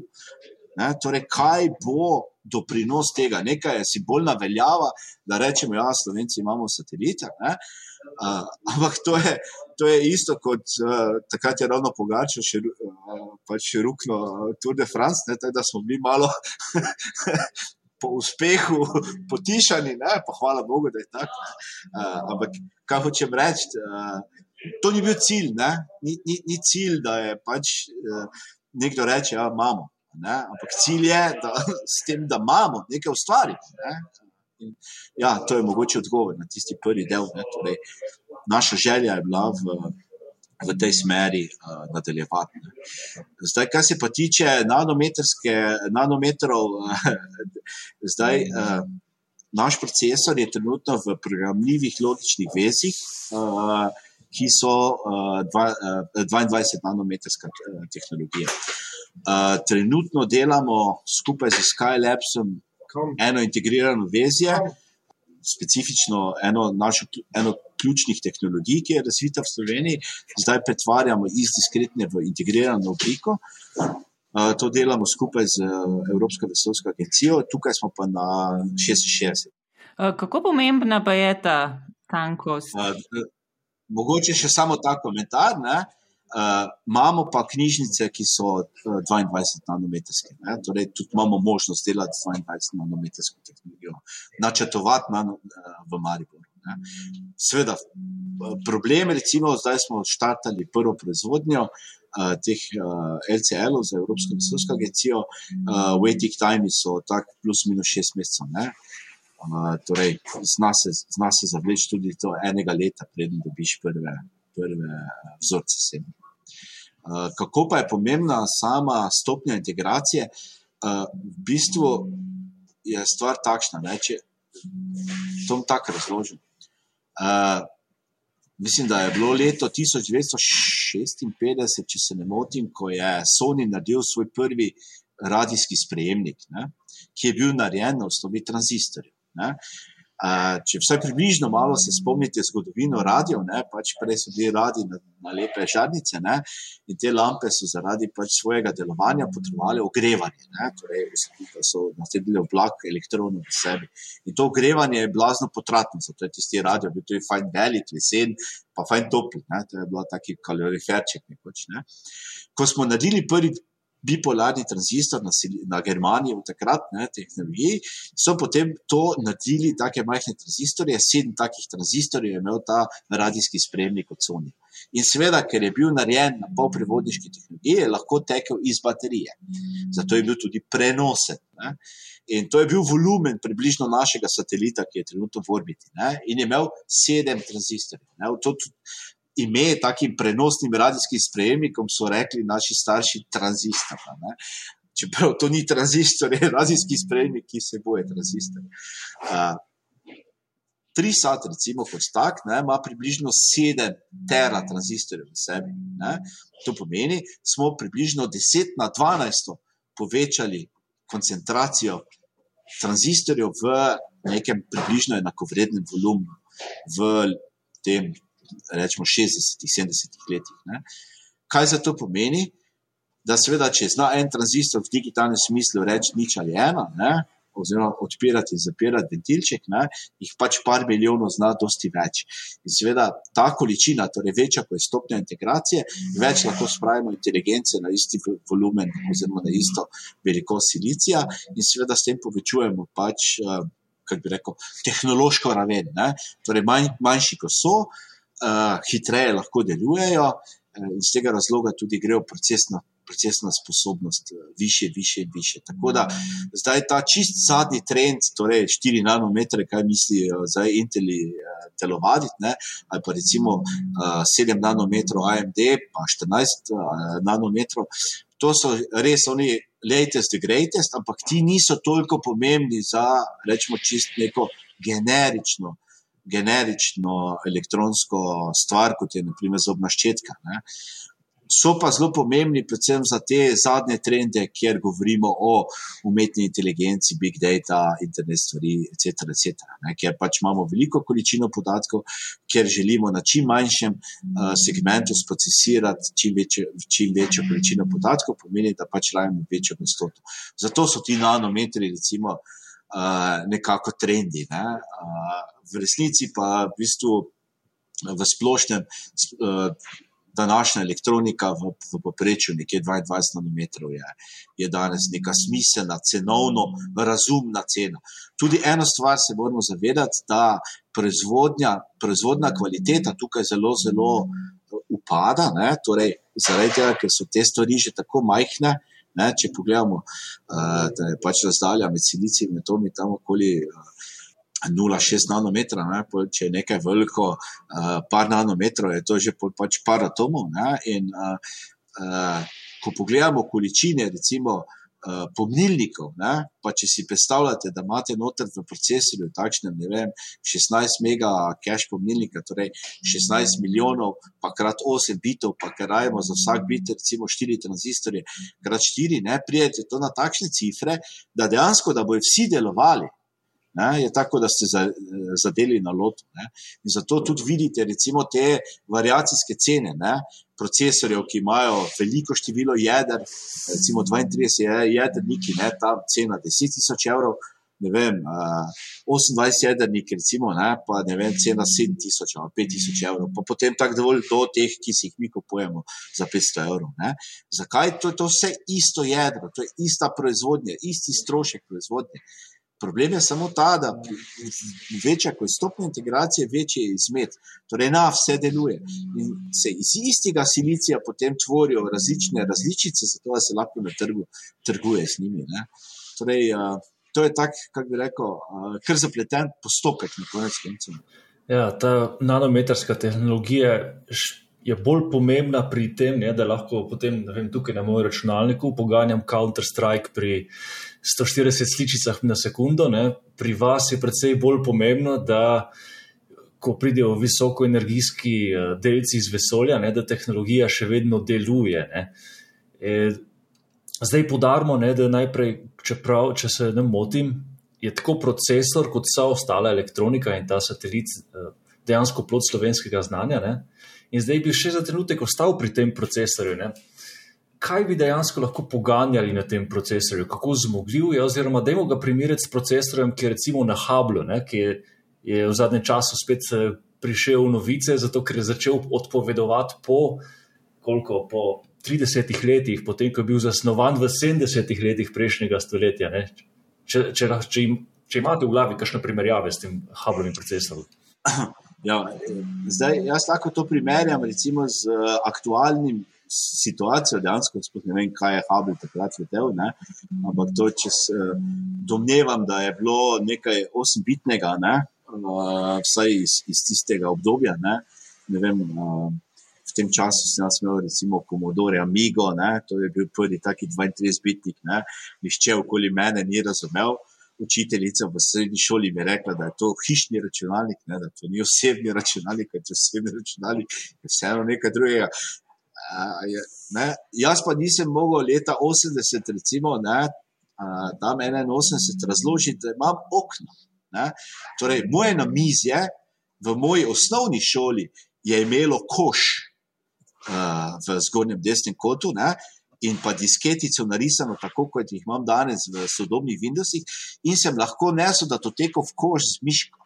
Ne? Torej, kaj bo doprinos tega? Nekaj je simbolna veljava, da rečemo, ja, Slovenci imamo satelite. Uh, ampak to je, to je isto kot uh, takrat je ravno pogačal, še, uh, pač rukno Tour de France, ne, da smo bili malo *laughs* po uspehu potišani, ne, pa hvala Bogu, da je tako. Uh, ampak kaj hočem reči, uh, to ni bil cilj, ni, ni, ni cilj, da je pač uh, nekdo reče, da ja, imamo. Ne? Ampak cilj je, da *laughs* s tem, da imamo nekaj ustvariti. Ne? Ja, to je mogoče odgovor na tisti prvi del. Torej, naša želja je bila v, v tej smeri uh, nadaljevati. Ne? Zdaj, kar se pa tiče nanometrov, uh, zdaj. Uh, Naš procesor je trenutno v programljivih logičnih vezih, uh, ki so uh, dva, uh, 22 nanometrska tehnologija. Uh, trenutno delamo skupaj z Skylabsom eno integrirano vezje, specifično eno našo eno ključnih tehnologij, ki je razvita v Sloveniji, zdaj pretvarjamo iz diskretne v integrirano obliko. Uh, to delamo skupaj z Evropsko vesoljsko agencijo, tukaj smo pa na 66. Uh, kako pomembna pa je ta tankost? Uh, mogoče še samo ta komentar. Uh, Uh, imamo pa knjižnice, ki so uh, eh, 22 nanometrske. Ne? Torej, tudi imamo možnost delati 22 nanometrsko tehnologijo, načrtovati nano, uh, v Mariboru. Ne? Sveda, problem recimo, zdaj smo štartali prvo proizvodnjo uh, teh uh, LCL-ov za Evropsko vesoljsko agencijo, uh, waiting time so tak plus minus šest mesecev. Uh, torej, zna se, se zavleči tudi to enega leta, preden dobiš prve prve eh, vzorce sebe. Eh, kako pa je pomembna sama stopnja integracije? Eh, v bistvu je stvar takšna, da če to tako razložim. Mislim, da je bilo leto 1956, če se ne motim, ko je Sony naredil svoj prvi radijski sprejemnik, ne, ki je bil narejen na osnovi tranzistorjev. Če vsaj približno malo se spomnite zgodovino radio, ne, pač prej so bili radi na, na lepe žarnice ne, in te lampe so zaradi pač svojega delovanja potrebovali ogrevanje, ne, torej da so nasedili oblak elektronov v sebi. In to ogrevanje je blazno potratno, zato je tisti radio bil tudi fajn velik, lesen, pa fajn topli, ne, to je bilo taki kaloriferček nekoč. Ne. Ko smo naredili prvi bipolarni tranzistor na, na Germaniji v takratni tehnologiji, so potem to naredili, tako majhne tranzistorje, sedem takih tranzistorjev je imel ta radijski spremnik od Sony. In seveda, ker je bil narejen na pol prevodniški tehnologiji, je lahko tekel iz baterije. Zato je bil tudi prenosen. Ne? In to je bil volumen približno našega satelita, ki je trenutno v orbiti. Ne? In je imel sedem tranzistorjev. To ime takim prenosnim radijskim sprejemnikom so rekli naši starši tranzistor. Čeprav to ni tranzistor, je radijski sprejemnik, ki se boje tranzistor. Uh, Trisat, recimo, kot tak, ne, ima približno 7 tera tranzistorjev v sebi. Ne. To pomeni, da smo približno 10 na 12 povečali koncentracijo tranzistorjev v nekem približno enakovrednem volumnu v tem, rečemo, 60-70 letih. Ne. Kaj za to pomeni? Da, seveda, če zna en tranzistor v digitalnem smislu reči nič ali ena, ne, oziroma odpirati in zapirati ventilček, ne, jih pač par milijonov zna dosti več. In seveda ta količina, torej večja kot je stopnja integracije, več lahko spravimo inteligence na isti volumen oziroma na isto velikost silicija in seveda s tem povečujemo pač, uh, kako bi rekel, tehnološko raven. Torej manj, manjši, ko so, uh, hitreje lahko delujejo in z tega razloga tudi grejo procesno procesna sposobnost više, više više. Tako da zdaj ta čist zadnji trend, torej 4 nanometre, kaj misli eh, zdaj Inteli telovaditi, ne, ali pa recimo 7 nanometrov AMD, pa 14 nanometrov. To so res oni latest, greatest, ampak ti niso toliko pomembni za, rečemo, čist neko generično, generično elektronsko stvar, kot je naprimer zobna ščetka. Ne so pa zelo pomembni, predvsem za te zadnje trende, kjer govorimo o umetni inteligenci, big data, internet stvari, etc. etc. Ne, ker pač imamo veliko količino podatkov, ker želimo na čim manjšem uh, segmentu sprocesirati čim, večje, čim večjo količino podatkov, pomeni, da pač rajemo večjo gostoto. Zato so ti nanometri, recimo, uh, nekako trendi. Ne. Uh, v resnici pa v bistvu. V splošnem uh, današnja elektronika v, v poprečju nekje 22 nanometrov je, je danes neka smiselna, cenovno razumna cena. Tudi eno stvar se moramo zavedati, da proizvodnja, proizvodna kvaliteta tukaj zelo, zelo upada, ne? torej zaradi tega, ker so te stvari že tako majhne. Ne, če pogledamo, uh, da je pač razdalja med silicijem in atomi tam okoli uh, 0,6 nanometra, ne, če je nekaj veliko, uh, par nanometrov, je to že pač par atomov. Ne, in uh, uh, ko pogledamo količine, recimo, uh, pomnilnikov, ne, pa če si predstavljate, da imate noter v procesorju takšne, ne vem, 16 mega cache pomnilnika, torej 16 milijonov, pa krat 8 bitov, pa karajmo za vsak bit, recimo 4 tranzistorje, krat 4, ne, prijete to na takšne cifre, da dejansko, da bojo vsi delovali ne, je tako, da ste zadeli na lotu. Ne. In zato tudi vidite, recimo, te variacijske cene ne, procesorjev, ki imajo veliko število jeder, recimo 32 jedrniki, ne, ta cena 10.000 evrov. Ne vem, uh, 28 jedrnik, recimo, ne, pa ne vem, cena 7000 ali 5000 evrov, pa potem tako dovolj do teh, ki si jih mi kupujemo za 500 evrov. Ne. Zakaj? To je to vse isto jedro, to je ista proizvodnja, isti strošek proizvodnje. Problem je samo ta, da večja kot stopnja integracije, večji je izmed. Torej, na vse deluje. In se iz istega silicija potem tvorijo različne različice, zato se lahko na trgu trguje z njimi. Torej, to je tak, kako bi rekel, kar zapleten postopek na konec konca. Ja, ta nanometrska tehnologija je bolj pomembna pri tem, ne, da lahko potem vem, tukaj na mojem računalniku poganjam Counter-Strike pri 140 sličicah na sekundo. Ne. Pri vas je predvsej bolj pomembno, da ko pridejo visokoenergijski eh, delci iz vesolja, ne, da tehnologija še vedno deluje. E, zdaj podarimo, ne, da najprej, čeprav, če se ne motim, je tako procesor kot vsa ostala elektronika in ta satelit eh, dejansko plod slovenskega znanja. Ne. In zdaj bi še za trenutek ostal pri tem procesorju. Ne? Kaj bi dejansko lahko poganjali na tem procesorju, kako zmogljiv je, oziroma da imamo ga primerjati s procesorjem, ki je recimo na Hublu, ne? ki je, je v zadnjem času spet eh, prišel v novice, zato ker je začel odpovedovati po, koliko, po 30 letih, potem ko je bil zasnovan v 70 letih prejšnjega stoletja. Če, če, če, če, če imate v glavi kakšne primerjave s tem Hublovim procesorjem. *clears throat* Ja, zdaj, jaz lahko to primerjam recimo z uh, aktualnim situacijo, dejansko ne vem, kaj je Hubble takrat letel. Ne? Ampak to, če se domnevam, da je bilo nekaj osembitnega, ne? uh, vsaj iz, iz tistega obdobja. Ne, ne vem, uh, v tem času sem jaz imel recimo Commodore Amigo, ne? to je bil prvi taki 32-bitnik, nišče okoli mene ni razumel. Učiteljica v srednji šoli mi je rekla, da je to hišni računalnik, ne, da to ni osebni računalnik, ker če osebni računalnik je vseeno nekaj drugega je, ne, jaz pa nisem mogel leta 80, recimo, ne, tam 81, razložiti, da imam okno. Ne. Torej, moje namizje v moji osnovni šoli je imelo koš uh, v zgornjem desnem kotu. Ne, In pa disketico narisano, tako kot jih imam danes v sodobnih Windowsih, in sem lahko nesel, da to teko v koš z miško.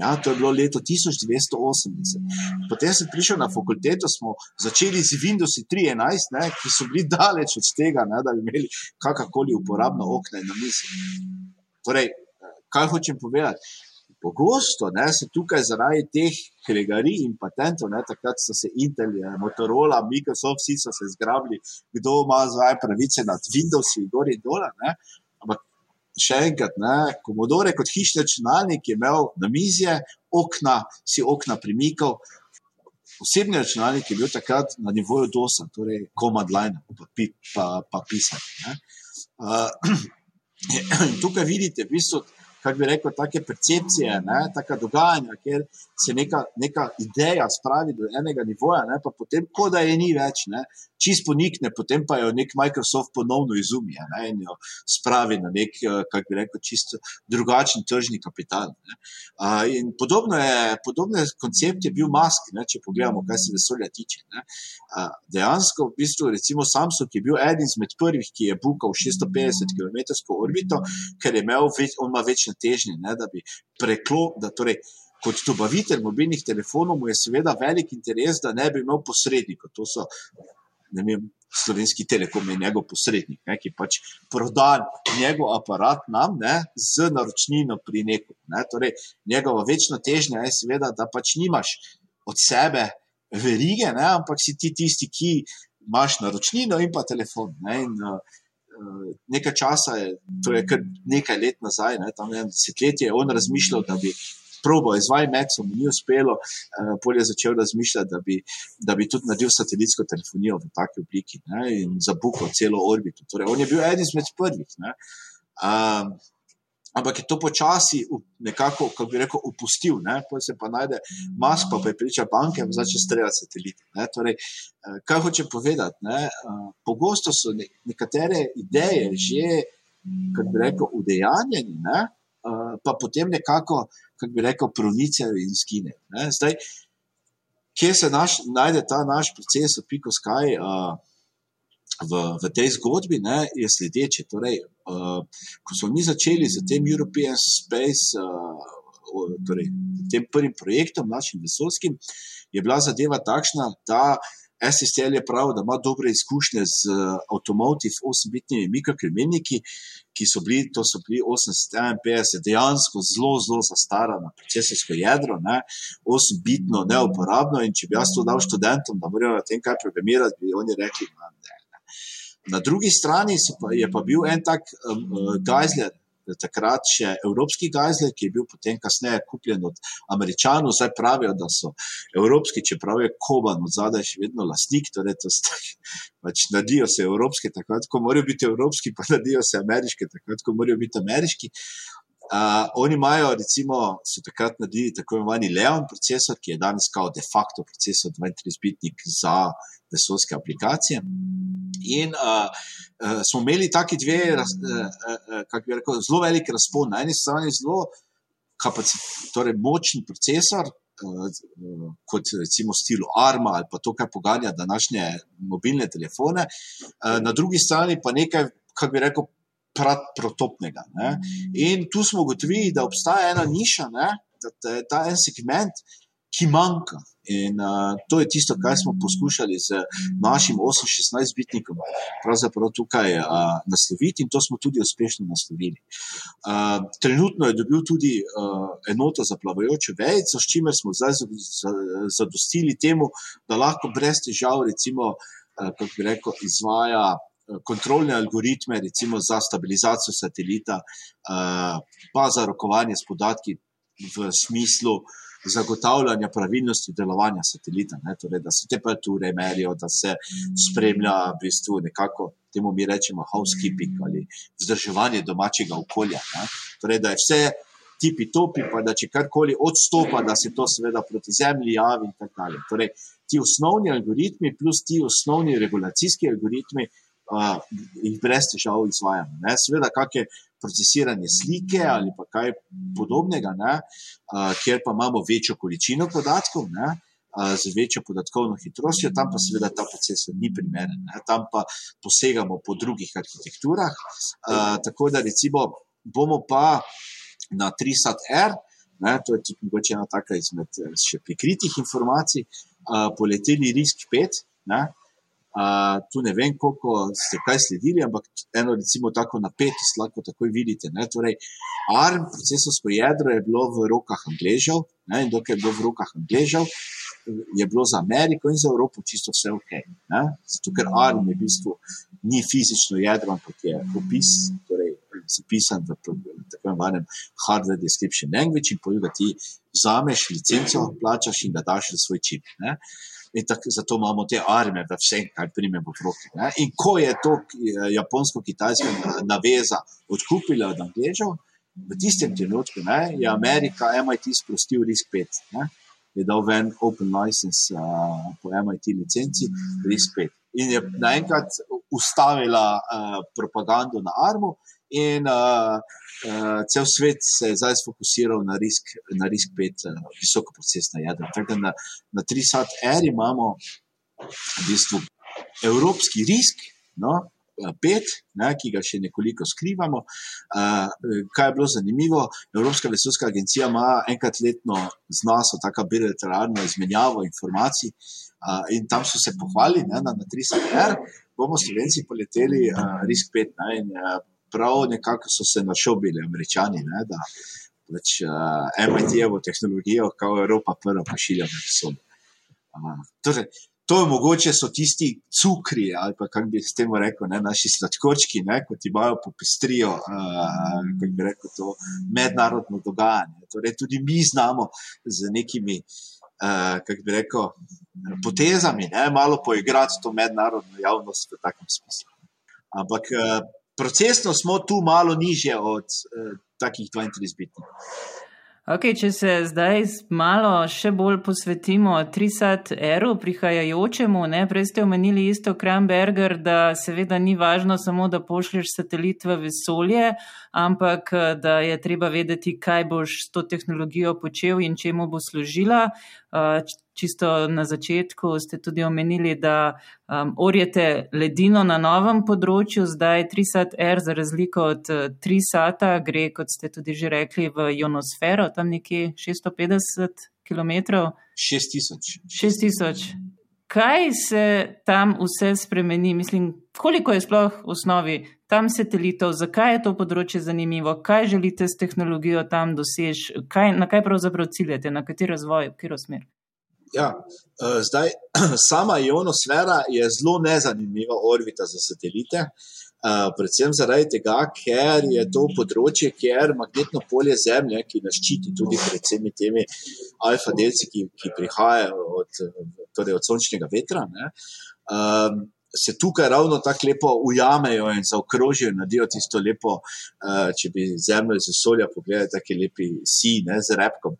Ja, to je bilo leto 1980. Potem sem prišel na fakulteto, smo začeli z Windows 3.11, ne, ki so bili daleč od tega, ne, da bi imeli kakorkoli uporabno okno na mizi. Torej, kaj hočem povedati? Pogosto ne, se tukaj zaradi teh kregarij in patentov, ne, takrat so se Intel, Motorola, Microsoft, vsi so se zgrabili, kdo ima zdaj pravice nad Windowsi, gor in dol. Ampak še enkrat, ne, Komodore kot hišni računalnik je imel na mizi okna, si okna premikal. Osebni računalnik je bil takrat na nivoju DOS-a, torej command line, pa, pa, pa pisati. Uh, *clears throat* tukaj vidite, v bistvu kako bi rekel, take percepcije, ne, taka dogajanja, kjer se neka, neka ideja spravi do enega nivoja, ne, pa potem, ko da je ni več, ne, čist ponikne, potem pa jo nek Microsoft ponovno izumi ne, in jo spravi na nek, eh, kako bi rekel, čisto drugačen tržni kapital. Ne. Uh, in podobno je, podobno je koncept je bil mask, ne, če pogledamo, kaj se vesolja tiče. Ne. Uh, dejansko, v bistvu, recimo Samsung je bil eden izmed prvih, ki je bukal 650 km orbito, ker je imel, on ima večne težnje, ne, da bi preklopil. Torej, kot dobavitelj mobilnih telefonov mu je seveda velik interes, da ne bi imel posrednikov. To so vem, slovenski telekom in njegov posrednik, ne, ki pač proda njegov aparat nam ne, z naročnino pri nekom. Ne. Torej, njegova večna težnja je seveda, da pač nimaš od sebe verige, ne, ampak si ti tisti, ki imaš naročnino in pa telefon. Ne, in, uh, nekaj časa, to je kar nekaj let nazaj, ne, tam je desetletje, on razmišljal, da bi probo izvajal Maxom, ni uspelo, uh, polje je začel razmišljati, da bi, da bi tudi naredil satelitsko telefonijo v taki obliki ne, in zabukal celo orbito. Torej, on je bil eden izmed prvih. Ne, uh, ampak je to počasi nekako, kako bi rekel, opustil. Potem se pa najde mask, pa prepriča banke, da začne streljati satelite. Torej, eh, kaj hoče povedati? Ne? Eh, pogosto so nekatere ideje že, kako bi rekel, udejanjene, eh, pa potem nekako, kako bi rekel, pronicajo in skine. Zdaj, kje se naš, najde ta naš proces, piko skaj? Uh, v, v tej zgodbi ne, je sledeče. Torej, uh, ko smo mi začeli z tem European Space, uh, torej tem prvim projektom, našim vesolskim, je bila zadeva takšna, da SSL je prav, da ima dobre izkušnje z avtomotiv 8-bitnimi mikrokremeniki, ki so bili, to so bili 851, dejansko zelo, zelo zastarana procesorsko jedro, 8-bitno, neuporabno. In če bi jaz to dal študentom, da morajo na tem kaj programirati, bi oni rekli, da ne. Na drugi strani pa, je pa bil en tak um, gajzler, takrat še evropski gajzler, ki je bil potem kasneje kupljen od američanov. Zdaj pravijo, da so evropski, čeprav je Koban od zadaj še vedno lastnik, torej to sta, pač nadijo se evropski, takrat, ko morajo biti evropski, pa nadijo se ameriški, takrat, ko morajo biti ameriški. Uh, oni imajo, recimo, so takrat naredili tako imenovani Leon procesor, ki je danes kao de facto procesor 32-bitnik za vesolske aplikacije. In uh, uh, smo imeli taki dve, raz, uh, uh, kako bi rekel, zelo velik razpon. Na eni strani zelo torej močen procesor. Kot recimo stilo Arma ali pa to, kar poganja današnje mobilne telefone, na drugi strani pa nekaj, kako bi rekel, protopnega. In tu smo ugotovili, da obstaja ena niša, ne, da je ta en segment, ki manjka. In uh, to je tisto, kar smo poskušali z našim 8-16-bitnikom pravzaprav tukaj uh, nasloviti, in to smo tudi uspešno naslovili. Uh, trenutno je dobil tudi uh, enoto za plavajoče vejce, s čimer smo zdaj zadostili temu, da lahko brez težav, recimo, uh, kako bi rekel, izvaja. Kontrolne algoritme, recimo za stabilizacijo satelita, pa za rokovanje s podatki v smislu zagotavljanja pravilnosti delovanja satelita, ne, torej, da se temperature merijo, da se spremlja v bistvu nekako temu mi rečemo housekeeping ali vzdrževanje domačega okolja. Ne, torej, da je vse tipi topi, pa da če karkoli odstopa, da se to seveda proti zemlji javi in tako dalje. Torej, ti osnovni algoritmi plus ti osnovni regulacijski algoritmi uh, jih brez težav izvajamo. Ne. Seveda, kakšne procesiranje slike ali pa kaj podobnega, ne, uh, kjer pa imamo večjo količino podatkov. Ne, Z večjo podatkovno hitrostjo, tam pa seveda ta proces ni primeren, ne? tam pa posegamo po drugih arhitekturah. Uh, tako da, recimo, bomo pa na 3SAT-R, to je tudi mogoče ena taka izmed še prikritih informacij, uh, poleteli RISK 5, ne? Uh, tu ne vem, koliko ste kaj sledili, ampak eno, recimo, tako napetost lahko takoj vidite. Ne? Torej, ARM, procesorsko jedro, je bilo v rokah Angležev ne? in dokaj je bilo v rokah Angležev, je bilo za Ameriko in za Evropo čisto vse ok. Ne? Zato, ker ARM je v bistvu ni fizično jedro, ampak je opis, torej zapisan v tako imenovanem hardware description language in da ti vzameš licenco, plačaš in da daš svoj čip. Ne? In tak, zato imamo te arme, da vse, kar primemo v roke. Ne? In ko je to japonsko-kitajska naveza odkupila od Angležev, v tistem trenutku ne, je Amerika, MIT sprostil RISK 5. Ne? Je dal ven Open License uh, po MIT licenci RISK 5. In je naenkrat ustavila uh, propagando na armu, in uh, uh, cel svet se je zdaj fokusiral na risk, na risk pet, uh, visoko procesna jedra. Tako da na, na 3SAT-R imamo v bistvu evropski risk. No, Pet, ne, ki ga še nekoliko skrivamo. Uh, kaj je bilo zanimivo? Evropska vesoljska agencija ima enkrat letno z nas tako bilateralno izmenjavo informacij, uh, in tam so se pohvalili, da na 3SR bomo Slovenci poleteli uh, Risk 5. Ne, in, uh, prav nekako so se našobili američani, ne, da pač, uh, MIT-jevo tehnologijo, kot Evropa, prva pošilja v vesolje. Uh, torej, to je mogoče so tisti cukri, ali pa kako bi s tem rekel, ne, naši sladkorčki, ki ti imajo popestrijo, uh, kako bi rekel, to mednarodno dogajanje. Torej, tudi mi znamo z nekimi. Uh, kako bi rekel, potezami, ne, malo poigrati to mednarodno javnost v takem smislu. Ampak uh, procesno smo tu malo nižje od uh, takih 32 bitov. Okay, če se zdaj malo še bolj posvetimo 3SAT-eru, prihajajočemu, ne, prej ste omenili isto Kramberger, da seveda ni važno samo, da pošlješ satelit v vesolje, ampak da je treba vedeti, kaj boš s to tehnologijo počel in čemu bo služila. Čisto na začetku ste tudi omenili, da um, orjete ledino na novem področju, zdaj 3SAT-R za razliko od 3SAT-a gre, kot ste tudi že rekli, v ionosfero, tam nekje 650 km. 6000. 6000. Kaj se tam vse spremeni? Mislim, koliko je sploh v osnovi tam satelitov, zakaj je to področje zanimivo, kaj želite s tehnologijo tam doseči, na kaj pravzaprav ciljate, na kateri razvoj, v katero smer? Ja, uh, zdaj, *clears throat* sama ionosfera je zelo nezanimiva orbita za satelite, uh, predvsem zaradi tega, ker je to področje, kjer magnetno polje Zemlje, ki nas ščiti tudi pred vsemi temi alfa-delci, ki, ki prihajajo od, torej od sončnega vetra. Ne, um, Se tukaj ravno tako lepo ujamejo in zaokrožijo, naredijo tisto lepo, če bi zemljo iz vesolja pogledali, tako lepi si, ne, z repkom.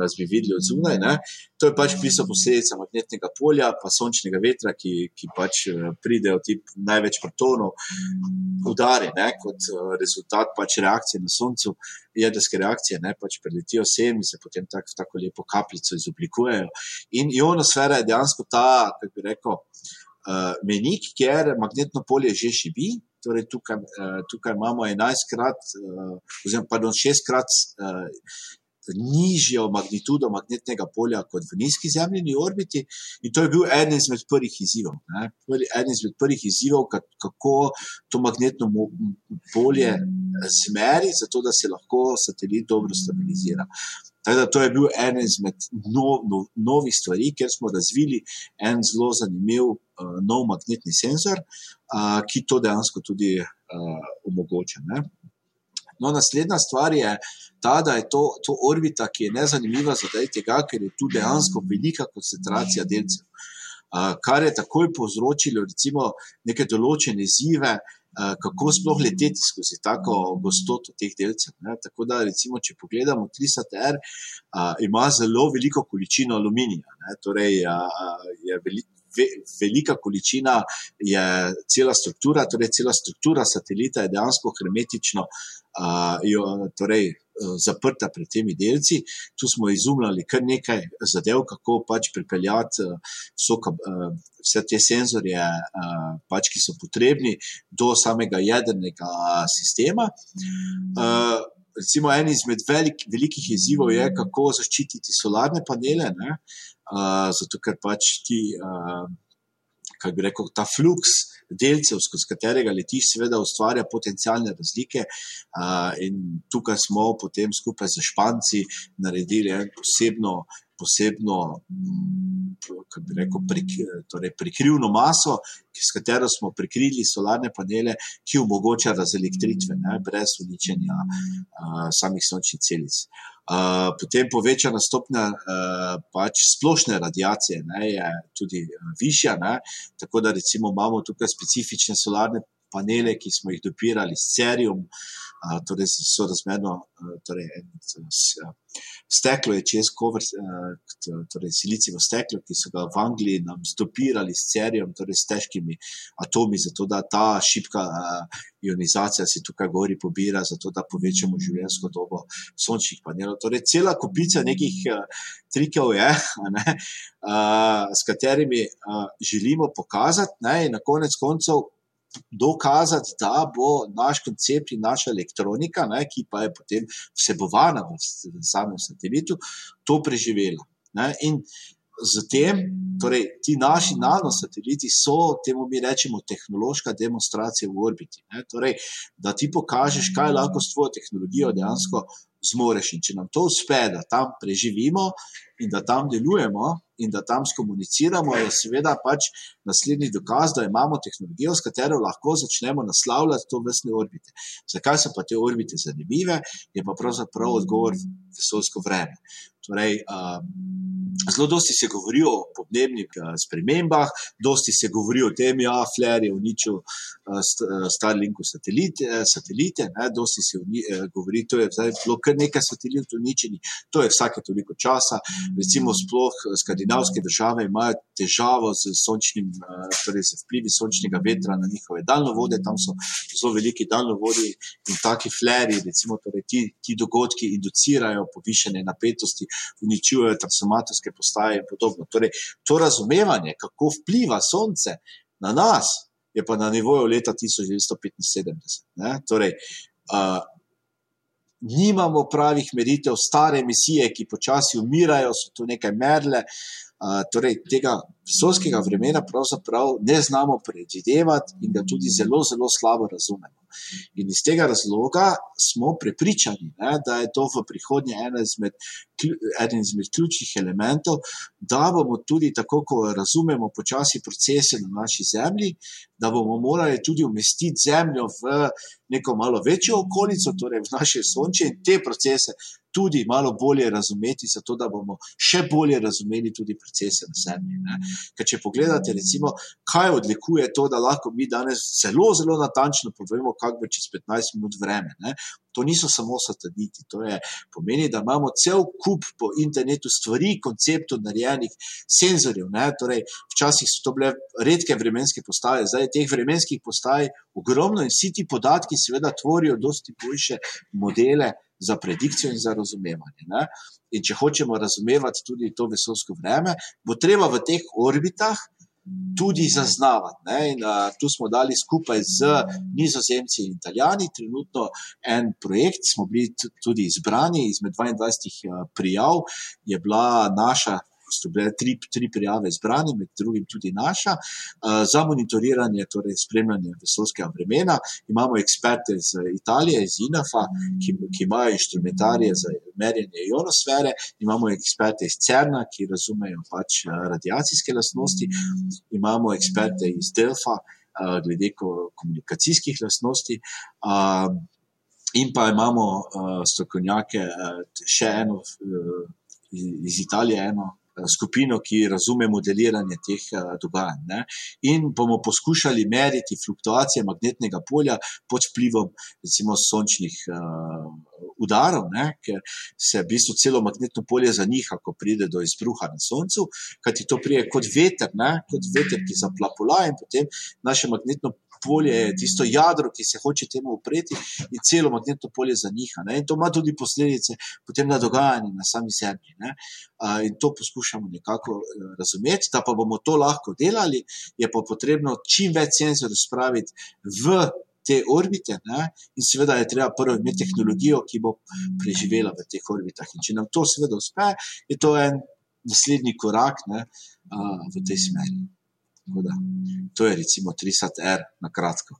Nas bi videli od zunaj. Ne. To je pač pisal posledica magnetnega polja, pa sončnega vetra, ki, ki pač eh, pridejo ti največ protonov, udari ne, kot eh, rezultat pač reakcije na soncu, jedrske reakcije, ne pač preletijo sem in se potem tak, tako lepo kapljico izoblikujejo. In ionosfera je dejansko ta, kako bi rekel, uh, menik, kjer magnetno polje že živi. Torej tukaj, uh, tukaj imamo 11krat, uh, oziroma 6krat uh, nižjo magnitudo magnetnega polja kot v nizki zemljini orbiti. In to je bil eden izmed prvih izzivov. Eden izmed prvih izzivov, kako to magnetno polje zmeri, zato da se lahko satelit dobro stabilizira. Teda, to je bil eden izmed no, no, novih stvari, ker smo razvili en zelo zanimiv uh, nov magnetni senzor, uh, ki to dejansko tudi uh, omogoča. Ne? No, naslednja stvar je ta, da je to, to orbita, ki je nezanimiva zaradi tega, ker je tu dejansko velika koncentracija delcev, uh, kar je takoj povzročilo recimo, neke določene izzive, uh, kako sploh leteti skozi tako gostoto teh delcev. Ne? Tako da, recimo, če pogledamo 300R, uh, ima zelo veliko količino aluminija, ne? torej uh, je veliko ve, velika količina je cela struktura, torej cela struktura satelita je dejansko hermetično uh, jo, torej, uh, zaprta pred temi delci. Tu smo izumljali kar nekaj zadev, kako pač pripeljati uh, soka, uh, vse te senzorje, uh, pač, ki so potrebni do samega jedrnega sistema. Uh, Recimo, en izmed velik, velikih izzivov je, kako zaščititi solarne panele, ne, zato ker pač ti, uh, kako bi rekel, ta fluks delcev, skozi katerega letiš, seveda ustvarja potencijalne razlike. Uh, in tukaj smo potem skupaj z Španci naredili en posebno posebno, mm, kako bi rekel, prik, torej prikrivno maso, s katero smo prikrili solarne panele, ki omogoča razelektritive, ne, brez uničenja uh, samih sončnih celic. Uh, potem povečana stopnja uh, pač splošne radiacije ne, je tudi višja, ne, tako da recimo imamo tukaj specifične solarne panele, ki smo jih dopirali s cerijom, uh, torej so razmerno, uh, torej en, steklo je čez kover, uh, torej silicijo steklo, ki so ga v Angliji nam zdopirali s cerijom, torej s težkimi atomi, zato da ta šipka uh, ionizacija se tukaj gori pobira, zato da povečamo življenjsko dobo sončnih panelov. Torej, cela kupica nekih uh, trikov je, ne, uh, s katerimi uh, želimo pokazati, ne, in na konec koncev dokazati, da bo naš koncept in naša elektronika, ne, ki pa je potem vsebovana v, v samem satelitu, to preživela. Ne, in Zatem, torej, ti naši nanosateliti so, temu mi rečemo, tehnološka demonstracija v orbiti. Torej, da ti pokažeš, kaj lahko s tvojo tehnologijo dejansko zmoreš. In če nam to uspe, da tam preživimo in da tam delujemo in da tam skomuniciramo, je seveda pač naslednji dokaz, da imamo tehnologijo, s katero lahko začnemo naslavljati to vrstne orbite. Zakaj so pa te orbite zanimive, je pa pravzaprav odgovor vesolsko vreme. Torej, um, Zelo dosti se govori o podnebnih uh, spremembah, dosti se govori o tem, da ja, je Flair uničil uh, uh, Starlinku satelite, uh, satelite ne, dosti se uh, govori, da je bilo kar nekaj satelitov uničenih, to je vsake toliko časa. Recimo, sploh skandinavske države imajo težavo z, sončnim, uh, torej z vplivi sončnega vetra na njihove daljnovode, tam so zelo veliki daljnovodi in taki Flairi, recimo, torej ti, ti dogodki inducirajo povišene napetosti, uničujejo transformatorske postaje in podobno. Torej, to razumevanje, kako vpliva Sonce na nas, je pa na nivoju leta 1975. Torej, uh, nimamo pravih meritev, stare emisije, ki počasi umirajo, so tu nekaj merle. Uh, torej, tega vesolskega vremena pravzaprav ne znamo predvidevati in ga tudi zelo, zelo slabo razumemo. In iz tega razloga smo prepričani, ne, da je to v prihodnje eden izmed, eden izmed ključnih elementov, da bomo tudi tako, ko razumemo počasi procese na naši Zemlji, da bomo morali tudi umestiti Zemljo v neko malo večjo okolico, torej v naše Sonče in te procese tudi malo bolje razumeti, zato da bomo še bolje razumeli tudi procese na Zemlji. Ne. Ker če pogledate, recimo, kaj odlikuje to, da lahko mi danes zelo, zelo natančno povemo, kako bo čez 15 minut vreme. Ne. To niso samo sateliti, to je, pomeni, da imamo cel kup po internetu stvari, konceptov, narejenih senzorjev. Torej, včasih so to bile redke vremenske postaje, zdaj je teh vremenskih postaj ogromno in vsi ti podatki, seveda, tvorijo dosti boljše modele za predikcijo in za razumevanje. Ne? In če hočemo razumevati tudi to vesolsko vreme, bo treba v teh orbitah tudi zaznavati. Ne? In uh, tu smo dali skupaj z nizozemci in italijani, trenutno en projekt, smo bili tudi izbrani izmed 22 prijav, je bila naša so bile tri, tri prijave zbrane, med drugim tudi naša, uh, za monitoriranje, torej spremljanje vesolskega vremena. Imamo eksperte iz Italije, iz INAF-a, ki, ki imajo inštrumentarije za merjenje ionosfere, imamo eksperte iz CERN-a, ki razumejo pač radiacijske lastnosti, imamo eksperte iz Delfa, glede komunikacijskih lastnosti. In pa imamo uh, strokovnjake, uh, še eno uh, iz Italije, eno skupino, ki razume modeliranje teh uh, dogajanj. Ne? In bomo poskušali meriti fluktuacije magnetnega polja pod vplivom recimo sončnih uh, udarov, ne? ker se v bistvu celo magnetno polje zaniha, ko pride do izbruha na soncu, kajti to prije kot veter, ne? kot veter, ki zaplapula in potem naše magnetno polje je tisto jadro, ki se hoče temu upreti, in celo magnetno polje zaniha. Ne? In to ima tudi posledice potem na dogajanje na sami sebi. Uh, in to poskušamo nekako uh, razumeti, da pa bomo to lahko delali, je pa potrebno čim več senzorjev spraviti v. Te orbite, ne? in seveda je treba prvo imeti tehnologijo, ki bo preživela v teh orbitah. In če nam to seveda uspe, je to en naslednji korak ne, uh, v tej smeri. Da, to je recimo 3SR na kratko.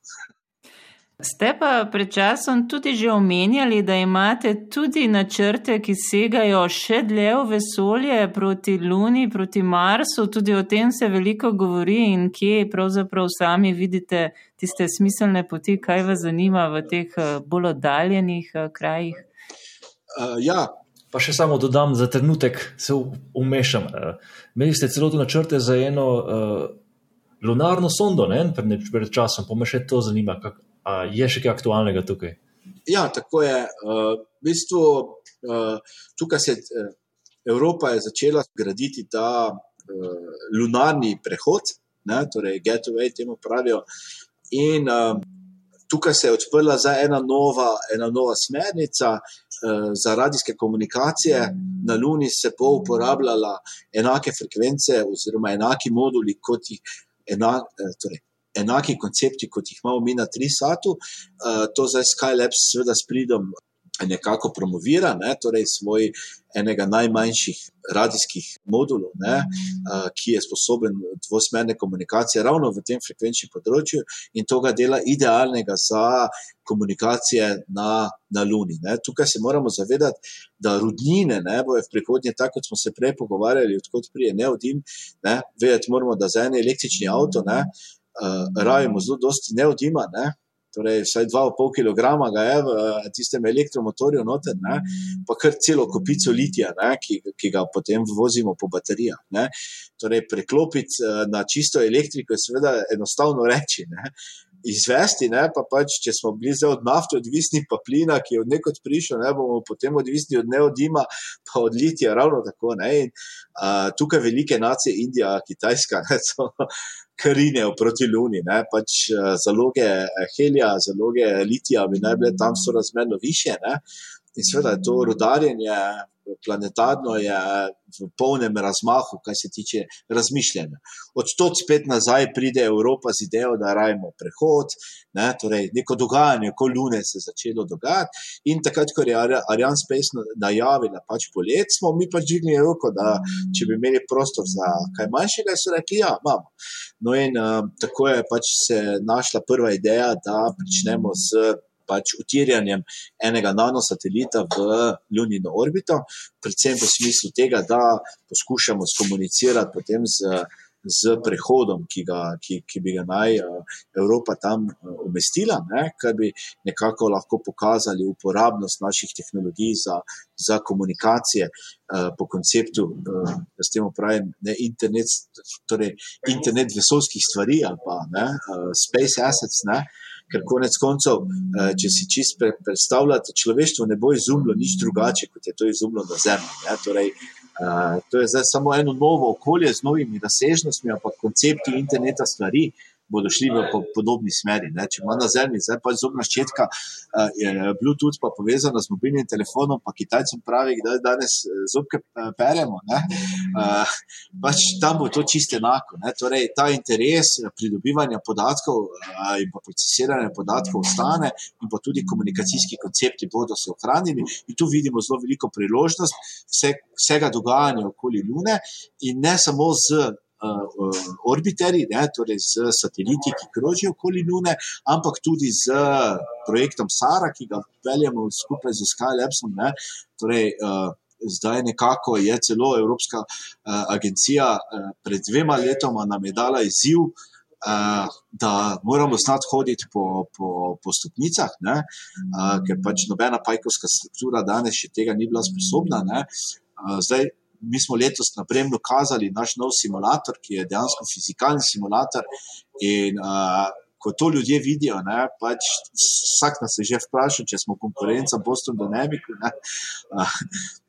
Ste pa pred časom tudi že omenjali, da imate tudi načrte, ki segajo še dlje v vesolje proti Luni, proti Marsu. Tudi o tem se veliko govori in kje pravzaprav sami vidite tiste smiselne poti, kaj vas zanima v teh eh, bolj oddaljenih eh, krajih. Uh, ja. Pa še samo dodam, za trenutek se umešam. Imeli ste celotno načrte za eno uh, lunarno sondo, ne, pred, pred časom, pa me še to zanima, kak, je še kaj aktualnega tukaj. Ja, tako je. Uh, v bistvu, uh, tukaj se uh, Evropa je začela graditi ta uh, lunarni prehod, ne, torej Gateway, temu pravijo. In uh, tukaj se je odprla ena nova, ena nova smernica uh, za radijske komunikacije. Na Luni se bo uporabljala enake frekvence oziroma enaki moduli, kot jih enak, eh, torej, enaki koncepti, kot jih imamo mi na Trisatu. Uh, to zdaj Skylabs, seveda, s pridom nekako promovira, ne, torej svoj enega najmanjših radijskih modulov, ne, uh, ki je sposoben dvosmerne komunikacije ravno v tem frekvenčnem področju in to ga dela idealnega za komunikacije na, na Luni. Ne. Tukaj se moramo zavedati, da rudnine ne, bojo v prihodnje, tako kot smo se prej pogovarjali, odkot prije neodim, ne, vedeti moramo, da za en električni avto ne, uh, rajimo zelo dosti neodima, ne, torej vsaj 2,5 kg ga je v eh, tistem elektromotorju, noter, ne, pa kar celo kopico litija, ne, ki, ki ga potem vozimo po baterijah. Ne. Torej, preklopiti eh, na čisto elektriko je seveda enostavno reči. Ne. Izvesti, ne, pa pač, če smo bili zdaj od nafte odvisni, pa plina, ki je od nekod prišel, ne bomo potem odvisni od neodima, pa od litija, ravno tako. Ne, in, uh, tukaj velike nacije, Indija, Kitajska, *laughs* ne, so, karinejo proti Luni. Pač, uh, zaloge eh, helija, zaloge litija bi naj bile tam sorazmerno više. Ne? In seveda je to rodarjenje planetarno je v polnem razmahu, kar se tiče razmišljanja. Od tod spet nazaj pride Evropa z idejo, da rajmo prehod, ne, torej neko dogajanje, ko Lune se je začelo dogajati. In takrat, ko je Ariane Space najavila pač polet, smo mi pač dvignili roko, da če bi imeli prostor za kaj manjšega, so rekli, ja, imamo. No in uh, tako je pač se našla prva ideja, da pričnemo z pač utirjanjem enega nanosatelita v lunino orbito, predvsem v smislu tega, da poskušamo skomunicirati potem z. Z prehodom, ki, ga, ki, ki bi ga naj Evropa tam umestila, ne, kar bi nekako lahko pokazali uporabnost naših tehnologij za, za komunikacije uh, po konceptu, da s tem upravim, ne internet, torej internet vesolskih stvari ali pa ne, space assets. Ne, ker konec koncev, eh, če si čist predstavljate, človeštvo ne bo izumilo nič drugače, kot je to izumilo na Zemlji. Torej, uh, to je zdaj samo eno novo okolje z novimi razsežnostmi, ampak koncepti interneta stvari bodo šli v po, podobni smeri. Ne. Če ima na zemlji, zdaj pa zobna ščetka, je Bluetooth pa povezana z mobilnim telefonom, pa Kitajcem pravi, da danes zobke peremo. Uh, pač tam bo to čisto enako. Ne. Torej, ta interes pridobivanja podatkov uh, in pa procesiranja podatkov ostane, in pa tudi komunikacijski koncepti bodo se ohranili. In tu vidimo zelo veliko priložnost vse, vsega dogajanja okoli Lune in ne samo z orbiterji, ne, torej z sateliti, ki krožijo okoli Lune, ampak tudi z projektom Sara, ki ga peljemo skupaj z Skylabsom. Ne, torej, uh, Zdaj, nekako je celo Evropska uh, agencija uh, pred dvema letoma nam je dala izziv, uh, da moramo znati hoditi po, po, po stopnicah, uh, ker pač nobena pajkovska struktura danes še tega ni bila sposobna. Uh, zdaj, mi smo letos na Bremlu kazali naš nov simulator, ki je dejansko fizikalni simulator. In uh, ko to ljudje vidijo, ne, pač vsak nas je že vprašal, če smo konkurenca Boston Dynamics. Uh,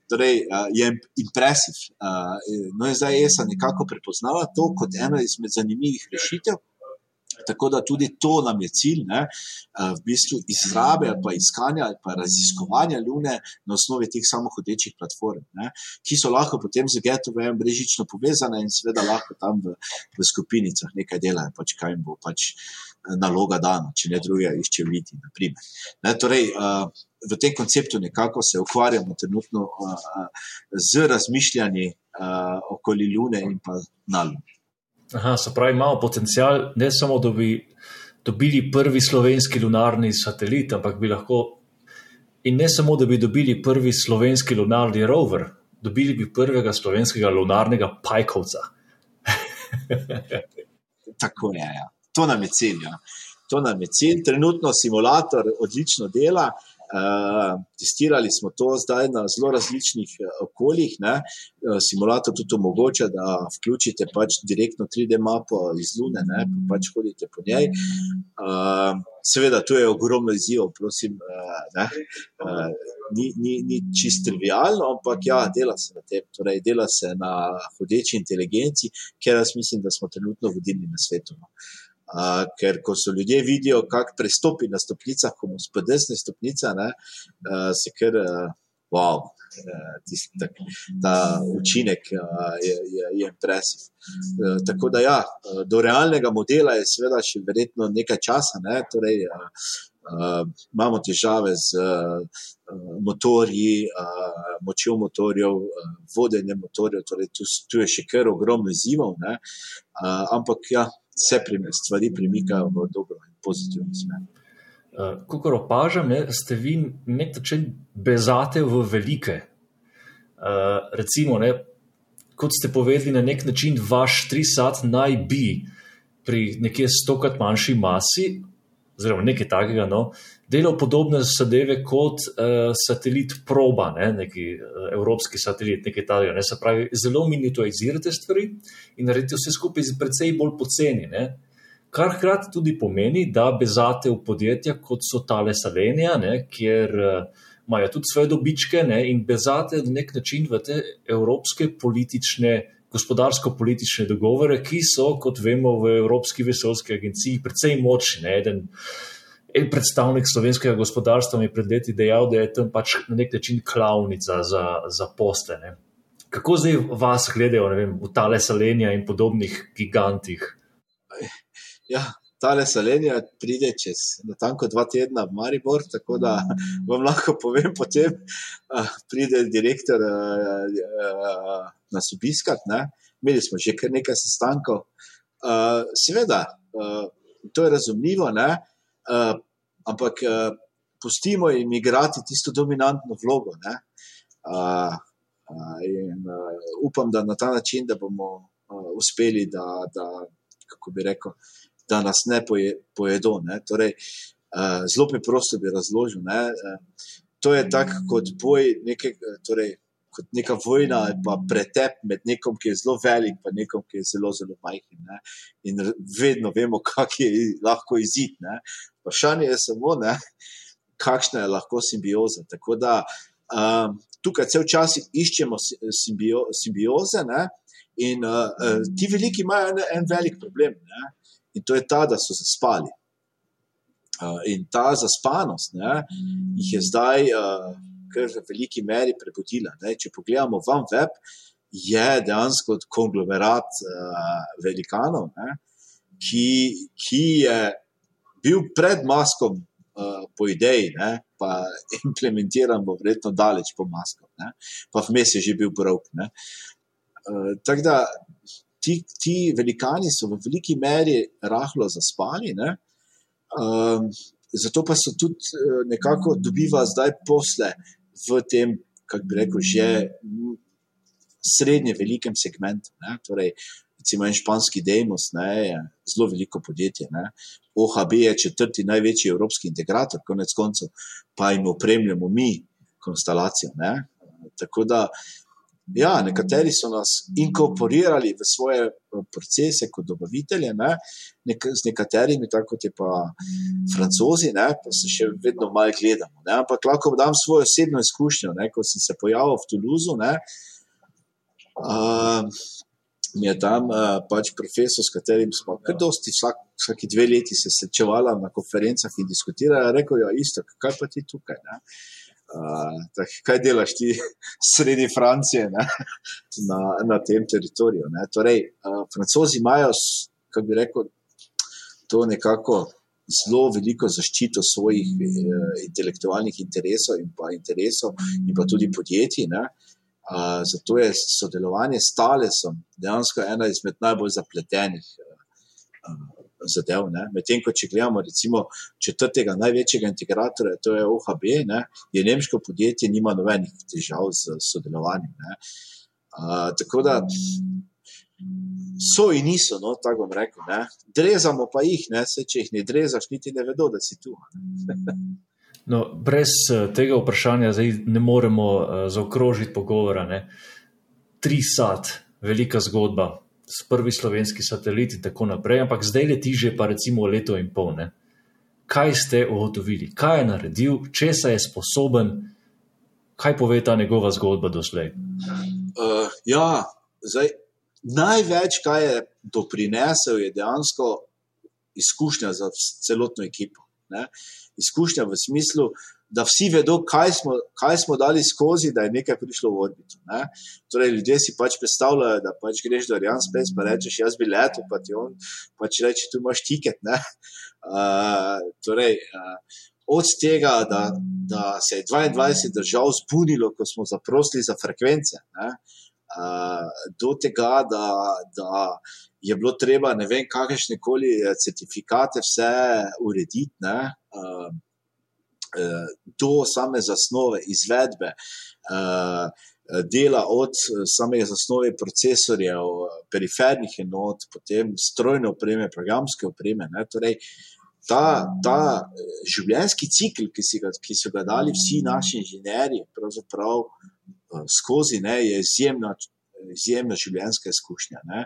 torej, uh, je impresiv. Uh, no, in zdaj ESA nekako prepoznava to kot eno izmed zanimivih rešitev. Tako da tudi to nam je cilj, ne, v bistvu izrabe ali pa iskanja ali pa raziskovanja Lune na osnovi teh samohodečih platform, ne, ki so lahko potem z Getovom brežično povezane in seveda lahko tam v, v skupinicah nekaj delajo, pač kaj jim bo pač naloga dana, če ne druge išče vidi. Ne, torej, v tem konceptu nekako se ukvarjamo trenutno z razmišljanji okoli Lune in pa na Lune. Aha, se pravi, imamo potencial ne samo, da bi dobili prvi slovenski lunarni satelit, ampak bi lahko, in ne samo, da bi dobili prvi slovenski lunarni rover, dobili bi prvega slovenskega lunarnega pajkovca. *laughs* Tako je. Ja. To nam je cilj. Ja. To nam je cilj. Trenutno simulator odlično dela. Uh, testirali smo to zdaj na zelo različnih uh, okoljih. Ne. Uh, simulator tudi omogoča, da vključite pač direktno 3D mapo iz Lune, ne, pa pač hodite po njej. Uh, seveda, tu je ogromno izzivov, prosim, uh, ne, uh, ni, ni, ni čist trivialno, ampak ja, dela se na tem, torej dela se na hodeči inteligenci, ker jaz mislim, da smo trenutno vodilni na svetu. No. Uh, ker ko so ljudje vidijo, kako prestopi na stopnicah, ko mu spodesne stopnice, ne, uh, se kar, uh, wow, uh, tist, tak, ta učinek je, je, je impresiv. Tako da, ja, do realnega modela je seveda še verjetno nekaj časa, ne, torej uh, imamo težave z uh, motorji, uh, močjo motorjev, uh, vodenjem motorjev, torej tu, tu je še kar ogromno izzivov, uh, ampak ja se stvari premikajo v dobro in pozitivno smer. Uh, Ko opažam, ne, ste vi nek način bezate v velike. Uh, recimo, ne, kot ste povedali, na nek način vaš trisat naj bi pri nekje stokrat manjši masi, oziroma nekaj takega, no, delal podobne zadeve kot uh, satelit Proba, ne, neki uh, evropski satelit, nekaj takega. Ne, se pravi, zelo miniaturizirate stvari in naredite vse skupaj z precej bolj poceni. Ne. Kar hkrati tudi pomeni, da bezate v podjetja, kot so tale Savenija, ne, kjer uh, imajo tudi svoje dobičke ne, in bezate na nek način v te evropske politične. Gospodarsko-politične dogovore, ki so, kot vemo, v Evropski vesoljski agenciji precej močni. Eden En predstavnik slovenskega gospodarstva mi je pred leti dejal, da je tam pač na nek način klavnica za, za postene. Kako zdaj vas gledajo vem, v tale salenja in podobnih gigantih? Ja, tale salenja pride čez natanko dva tedna v Maribor, tako da vam lahko povem, potem pride direktor nas obiskat. Imeli smo že kar nekaj sestankov. Seveda, to je razumljivo. Ne? Uh, ampak uh, pustimo jim igrati tisto dominantno vlogo. Uh, uh, in, uh, upam, da na ta način da bomo uh, uspeli, da, da, bi rekel, da nas ne poje, pojedo. Ne? Torej, uh, zelo preprosto bi razložil. Ne? Uh, to je tako kot boj nekega. Torej, Kot neka vojna ali pa pretep med nekom, ki je zelo velik, in nekom, ki je zelo, zelo majhen. Ne? In vedno vemo, *laughs* kak je lahko izid. Ne? Vprašanje je samo, ne, kakšna je lahko simbioza. Tako da um, tukaj vse včasih iščemo simbio, simbioze ne, in uh, ti veliki imajo en, en velik problem. Ne. In to je ta, da so zaspali. Uh, in ta zaspanost ne, jih je zdaj uh, v veliki meri prebudila. Ne. Če pogledamo van web, je dejansko konglomerat uh, velikanov, ne, ki, ki je bil pred maskom uh, po ideji, ne, pa *laughs* implementiran bo verjetno daleč po maskah, ne, pa vmes je že bil brok. Uh, Tako da ti, ti velikani so v veliki meri rahlo zaspali. Ne, Um, zato pa so tudi nekako dobiva zdaj posle v tem, kako bi rekel, že srednje velikem segmentu. Ne? Torej, recimo, en španski Demos ne, je zelo veliko podjetje. Ne? OHB je četrti največji evropski integrator, konec koncev, pa jim opremljamo mi konstelacijo. Ne? Tako da Ja, nekateri so nas inkorporirali v svoje eh, procese kot dobavitelje, ne? Nek z nekaterimi, tako kot je pa francozi, ne? pa se še vedno malo gledamo. Ne? Ampak lahko dam svojo osebno izkušnjo. Ne? Ko sem se pojavil v Toulouse, uh, mi je tam uh, pač profesor, s katerim smo kar dosti vsak, vsaki dve leti se srečevali na konferencah in diskutirali, rekel je: ja, isto, kaj pa ti tukaj? Ne? Uh, kaj delaš ti *laughs* sredi Francije ne, na, na tem teritoriju? Ne. Torej, uh, francozi imajo, kako bi rekel, to nekako zelo veliko zaščito svojih uh, intelektualnih interesov in pa interesov, in pa tudi podjetij. Uh, zato je sodelovanje s Talesom dejansko ena izmed najbolj zapletenih. Uh, zadev. Medtem ko če gledamo recimo četrtega največjega integratorja, to je OHB, ne, je nemško podjetje, nima nobenih težav z sodelovanjem. Uh, tako da so in niso, no, tako bom rekel. Ne. Drezamo pa jih, ne, se, če jih ne drezaš, niti ne vedo, da si tu. No, brez tega vprašanja ne moremo uh, zaokrožiti pogovora. Ne. Tri sat, velika zgodba, prvi slovenski satelit in tako naprej, ampak zdaj leti že pa recimo leto in pol. Ne? Kaj ste ugotovili, kaj je naredil, česa je sposoben, kaj pove ta njegova zgodba doslej? Uh, ja, zdaj, največ, kar je doprinesel, je dejansko izkušnja za celotno ekipo. Ne? Izkušnja v smislu, da da vsi vedo, kaj smo, kaj smo dali skozi, da je nekaj prišlo v orbito. Ne? Torej, ljudje si pač predstavljajo, da pač greš do Ariane Space in rečeš: jaz bi letel, pa ti on pač reče: tu imaš tiket. Uh, *laughs* torej, uh, od tega, da, da se je 22 držav zbudilo, ko smo zaprosili za frekvence, uh, do tega, da. da Je bilo treba, ne vem, kakšne koli certifikate, vse urediti, ne, uh, do same zasnove, izvedbe, eh, dela od eh, same zasnove procesorjev, perifernih enot, potem strojne opreme, programske opreme. Ne, torej, ta, ta življenjski cikl, ki, ga, ki so ga dali vsi naši inženirji, pravzaprav skozi, ne, je izjemna. Izjemna življenjska izkušnja. Ne?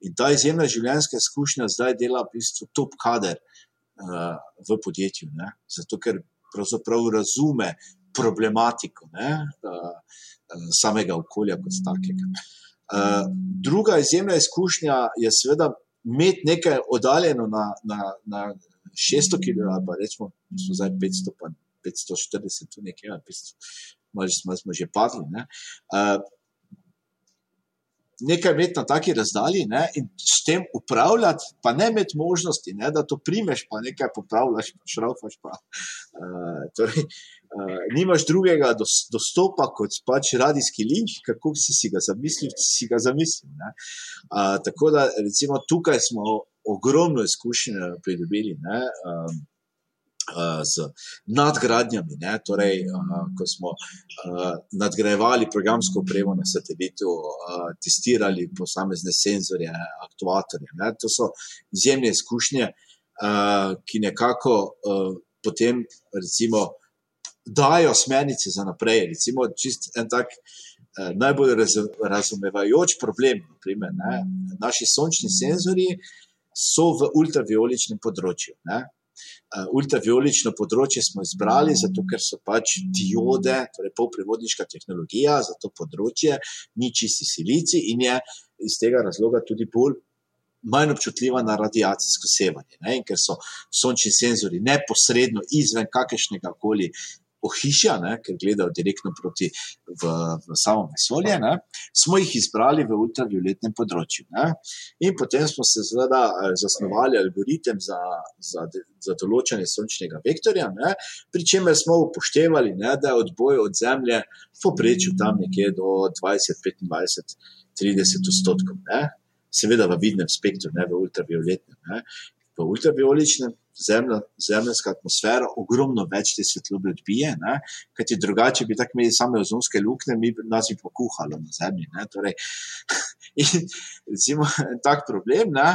In ta izjemna življenjska izkušnja zdaj dela v bistvu top kader uh, v podjetju. Ne? Zato, ker pravzaprav razume problematiko ne, samega okolja kot takega. Druga izjemna izkušnja je seveda imeti nekaj oddaljeno na, na, na 600 km, ali pa rečemo, da smo zdaj 500, pa 540, tu nekaj, 500, malo smo, smo že padli. Ne nekaj imeti na taki razdalji ne, in s tem upravljati, pa ne imeti možnosti, ne, da to primeš, pa nekaj popravljaš, pa šraufaš. Pa, uh, torej, uh, nimaš drugega dostopa kot pač radijski linč, kako si, si ga zamislil. Si ga zamislil uh, tako da, recimo, tukaj smo ogromno izkušnje pridobili. Ne, um, z nadgradnjami. Ne? Torej, ko smo nadgrajevali programsko opremo na satelitu, testirali posamezne senzorje, aktuatorje. Ne? To so izjemne izkušnje, ki nekako potem recimo, dajo smernice za naprej. Recimo, čist en tak. Najbolj razumevajoč problem, naprimer, ne, naši sončni senzori so v ultravioličnem področju. Ne. Uh, ultraviolično področje smo izbrali, zato ker so pač diode, torej polprevodniška tehnologija za to področje, ni čisti silici in je iz tega razloga tudi bolj manj občutljiva na radiacijsko sevanje. Ne? Ker so sončni senzori neposredno izven kakršnega koli ohišja, ne? ker gledajo direktno proti v, v samo vesolje, ne? smo jih izbrali v ultravioletnem področju. Ne? In potem smo se zveda eh, zasnovali algoritem za, za, za določanje sončnega vektorja, ne? pri čemer smo upoštevali, ne? da je odboj od Zemlje v poprečju tam nekje do 20, 25, 30 odstotkov seveda v vidnem spektru, ne v ultravioletnem. Ne. V ultravioličnem zemlja, zemljska atmosfera ogromno več te svetlobe odbije, kajti drugače bi tako imeli same ozonske luknje, mi bi nas jih pokuhalo na zemlji. Torej, *laughs* in recimo tak problem, ne,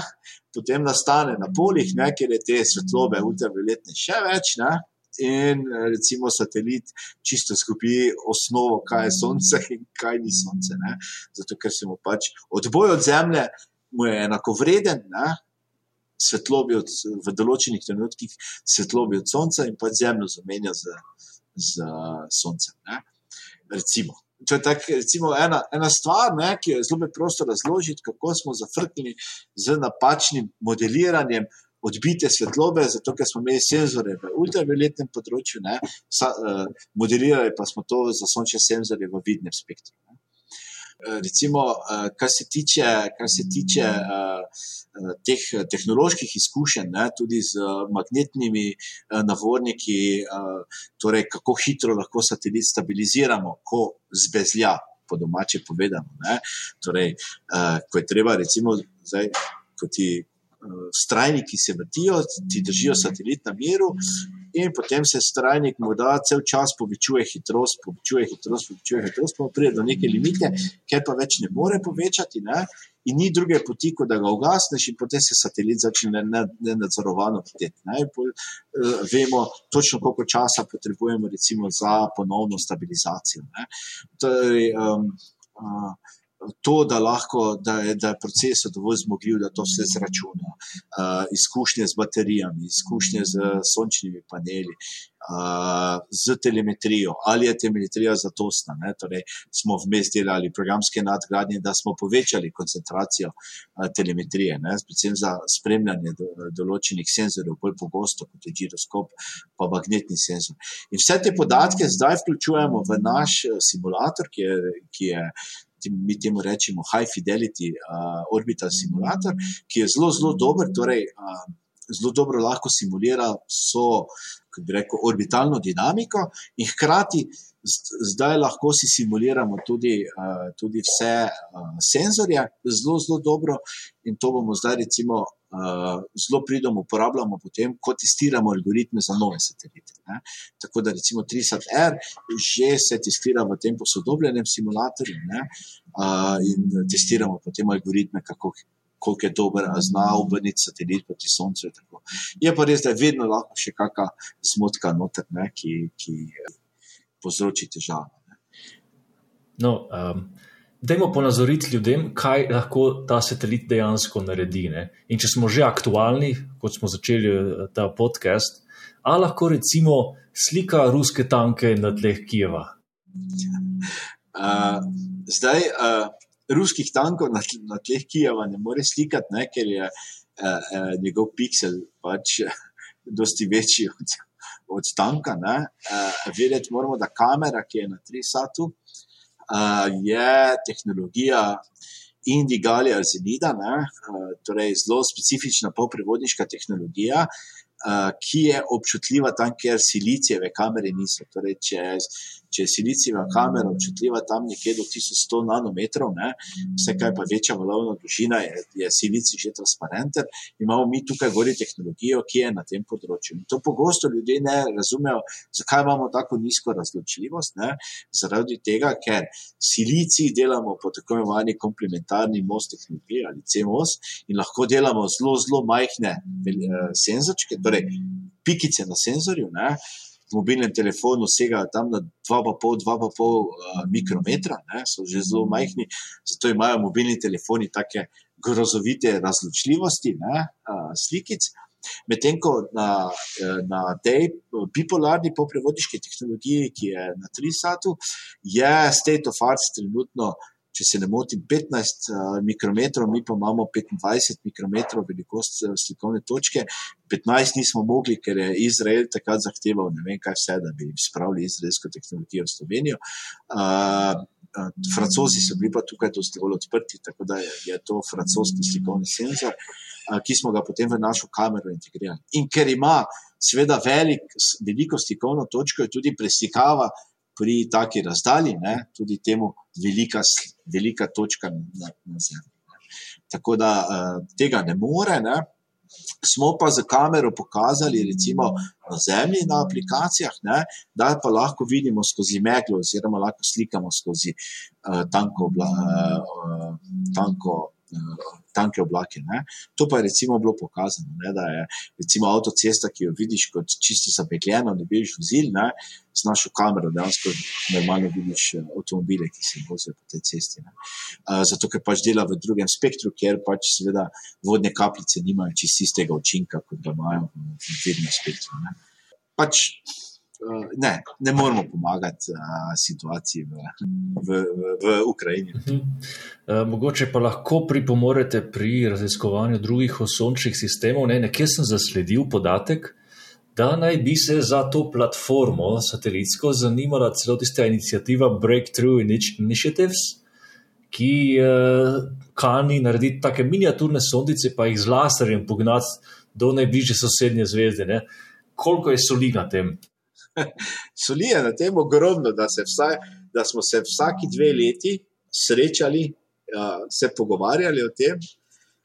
potem nastane na polih, ne, kjer je te svetlobe ultravioletne še več. Ne, In recimo satelit čisto skupi osnovo, kaj je Sonce in kaj ni Sonce. Ne? Zato, ker se mu pač odboj od Zemlje mu je enako vreden, ne? Svetlobi od, v določenih trenutkih svetlobi od Sonca in pač Zemljo zamenja z, z Soncem. Ne? Recimo. To je tak, recimo, ena, ena stvar, ne, ki jo je zelo preprosto razložiti, kako smo zafrknili z napačnim modeliranjem odbite svetlobe, zato ker smo imeli senzore v ultravioletnem področju, ne, sa, uh, modelirali pa smo to za sončne senzore v vidnem spektru. Ne. Recimo, uh, kar se tiče, kar se tiče uh, teh tehnoloških izkušenj, ne, tudi z magnetnimi navorniki, torej kako hitro lahko satelit stabiliziramo, ko zbezlja, po domače povedano. Ne, torej, ko je treba, recimo, zdaj, ko ti strajniki se vrtijo, ti držijo satelit na miru, in potem se strajnik morda cel čas povečuje hitrost, povečuje hitrost, povečuje hitrost, pa pride do neke limite, ker pa več ne more povečati. Ne? In ni druge poti, kot da ga ugasneš, in potem se satelit začne nenadzorovano vrteti. Ne? Vemo točno, koliko časa potrebujemo za ponovno stabilizacijo. Torej, um, uh, to, da, lahko, da, je, da je proces dovolj zmogljiv, da to vse zračuna, uh, izkušnje z baterijami, izkušnje z sončnimi paneli, uh, z telemetrijo, ali je telemetrija zatosna. Torej, smo vmes delali programske nadgradnje, da smo povečali koncentracijo uh, telemetrije, ne? predvsem za spremljanje do, določenih senzorjev, bolj pogosto kot je giroskop, pa magnetni senzor. In vse te podatke zdaj vključujemo v naš simulator, ki je. Ki je mi temu rečemo high fidelity uh, orbital simulator, ki je zelo, zelo dober, torej uh, zelo dobro lahko simulira so, kako bi rekel, orbitalno dinamiko in hkrati zdaj lahko si simuliramo tudi, uh, tudi vse uh, senzorje zelo, zelo dobro in to bomo zdaj recimo uh, zelo pridom uporabljamo potem, ko testiramo algoritme za nove satelite. Ne. Tako da recimo 3SAT-R že se testira v tem posodobljenem simulatorju ne, uh, in testiramo potem algoritme, kako. Koliko je dober, zna obrniti satelit proti Soncu. Je pa res, da je vedno lahko še kakšna smotka noter, ne, ki, ki povzroči težave. No, um, Dajmo ponazoriti ljudem, kaj lahko ta satelit dejansko naredi. Ne? In če smo že aktualni, kot smo začeli eh, ta podcast, ali lahko recimo slika ruske tanke na tleh Kijeva? Uh, zdaj, uh, ruskih tankov na, na tleh Kijeva ne more slikati, ne? ker je uh, uh, njegov piksel pač *laughs* dosti večji od, od tanka. Uh, vedeti moramo, da kamera, ki je na 3-satu, je tehnologija Indigali Arzenida, torej zelo specifična poprevodniška tehnologija, ki je občutljiva tam, kjer silicijeve kamere niso. Torej, če, če je silicijeva kamera občutljiva tam nekje do 1100 nanometrov, ne, vse kaj pa večja valovna dolžina, je, je silicij že transparenten, imamo mi tukaj gori tehnologijo, ki je na tem področju. In to pogosto ljudje ne razumejo, zakaj imamo tako nizko razločljivost. Ne, zaradi tega, ker silicij delamo po tako imenovani komplementarni most tehnologiji ali CMOS in lahko delamo zelo, zelo majhne eh, senzorčke, torej pikice na senzorju. Ne, mobilnem telefonu segajo tam na 2,5-2,5 uh, mikrometra, ne, so že zelo majhni, zato imajo mobilni telefoni take grozovite razločljivosti ne, uh, slikic. Medtem ko na, na tej bipolarni poprevodiški tehnologiji, ki je na 3 satu, je state of art trenutno če se ne motim, 15 uh, mikrometrov, mi pa imamo 25 mikrometrov velikost uh, slikovne točke. 15 nismo mogli, ker je Izrael takrat zahteval, ne vem kaj vse, da bi spravili izraelsko tehnologijo v Slovenijo. Uh, uh, francozi so bili pa tukaj dosti bolj odprti, tako da je, je to francoski slikovni senzor, uh, ki smo ga potem v našo kamero integrirali. In ker ima seveda velik, veliko slikovno točko, je tudi preslikava pri taki razdalji, ne, tudi temu velika, velika točka na, na Zemlji. Tako da uh, tega ne more. Ne. Smo pa za kamero pokazali, recimo na Zemlji, na aplikacijah, ne, da pa lahko vidimo skozi meglo, oziroma lahko slikamo skozi uh, tanko, uh, tanko uh, tanke oblake. Ne. To pa je recimo bilo pokazano, ne, da je recimo avtocesta, ki jo vidiš kot čisto zapekljeno, ne vidiš vozil, ne, z našo kamero dejansko normalno vidiš eh, avtomobile, ki se vozijo po tej cesti. Ne. Zato, ker pač dela v drugem spektru, kjer pač seveda vodne kapljice nimajo čisto istega učinka, kot ga imajo v vednem spektru. Ne. Pač Eh, ne, ne moramo pomagati uh, situaciji v, v, v, Ukrajini. Uh -huh. uh, mogoče pa lahko pripomorete pri raziskovanju drugih osončnih sistemov. Ne, nekje sem zasledil podatek, da naj bi se za to platformo satelitsko zanimala celo tista inicijativa Breakthrough Initiatives, ki uh, kani narediti take miniaturne sondice, pa jih z laserjem pognati do najbližje sosednje zvezde. Ne. Koliko je soli na tem? *laughs* soli je na tem ogromno, da, vsaj, da smo se vsaki dve leti srečali, uh, se pogovarjali o tem.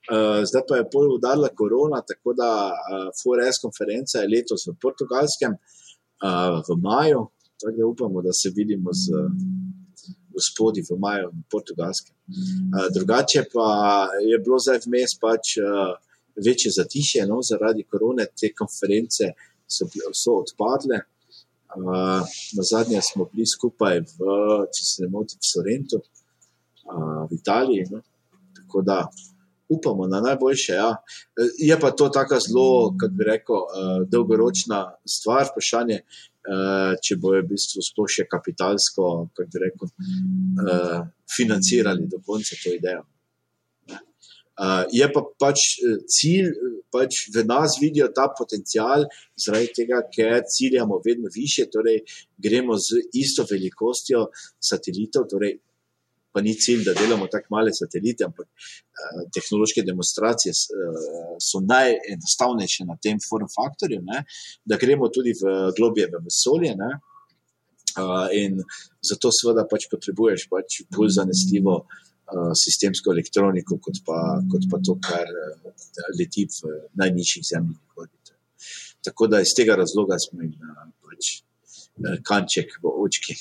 Uh, zdaj pa je pol udarila korona, tako da uh, FORES konferenca je letos v Portugalskem, uh, v maju, tako da upamo, da se vidimo z gospodi v maju na Portugalskem. Uh, drugače pa je bilo zdaj vmes pač uh, večje zatišje, no, zaradi korone te konference so, so odpadle. Uh, na zadnje smo bili skupaj, v, če se ne motim, v Sorentu, uh, v Italiji. No? Tako da upamo na najboljše. Ja. Je pa to tako zelo, kako bi rekel, uh, dolgoročna stvar, vprašanje, uh, če bojo v bistvu sploh še kapitalsko, kako bi rekel, uh, financirali do konca to idejo. Uh, je pa pač eh, cilj, pač v nas vidijo ta potencial, zaradi tega, ker ciljamo vedno više, torej gremo z isto velikostjo satelitov. Torej pa ni cilj, da delamo tako male satelite, ampak uh, tehnološke demonstracije uh, so najenostavnejše na tem form faktorju, ne? da gremo tudi v globije v vesolje. Uh, in zato, seveda, pač potrebuješ pač bolj zanesljivo. Eh, sistemsko elektroniko, kot pa, kot pa to, kar uh, leti v najnižjih zemljih orbitah. Tako da iz tega razloga smo uh, pač, kanček v očki.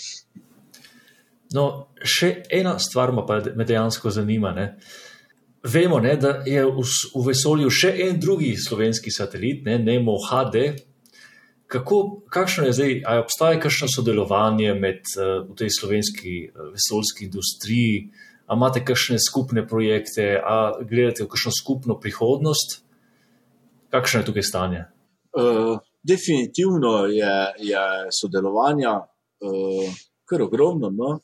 No, še ena stvar me dejansko zanima. Ne. Vemo, ne, da je v, v vesolju še en drugi slovenski satelit, ne, Nemo HD. Kako, kakšno je zdaj, ali obstaja kakšno sodelovanje med uh, tej slovenski uh, vesoljski industriji, uh, ali imate kakšne skupne projekte, ali gledate v kakšno skupno prihodnost? Kakšno je tukaj stanje? Uh, definitivno je, je sodelovanja uh, kar ogromno. No?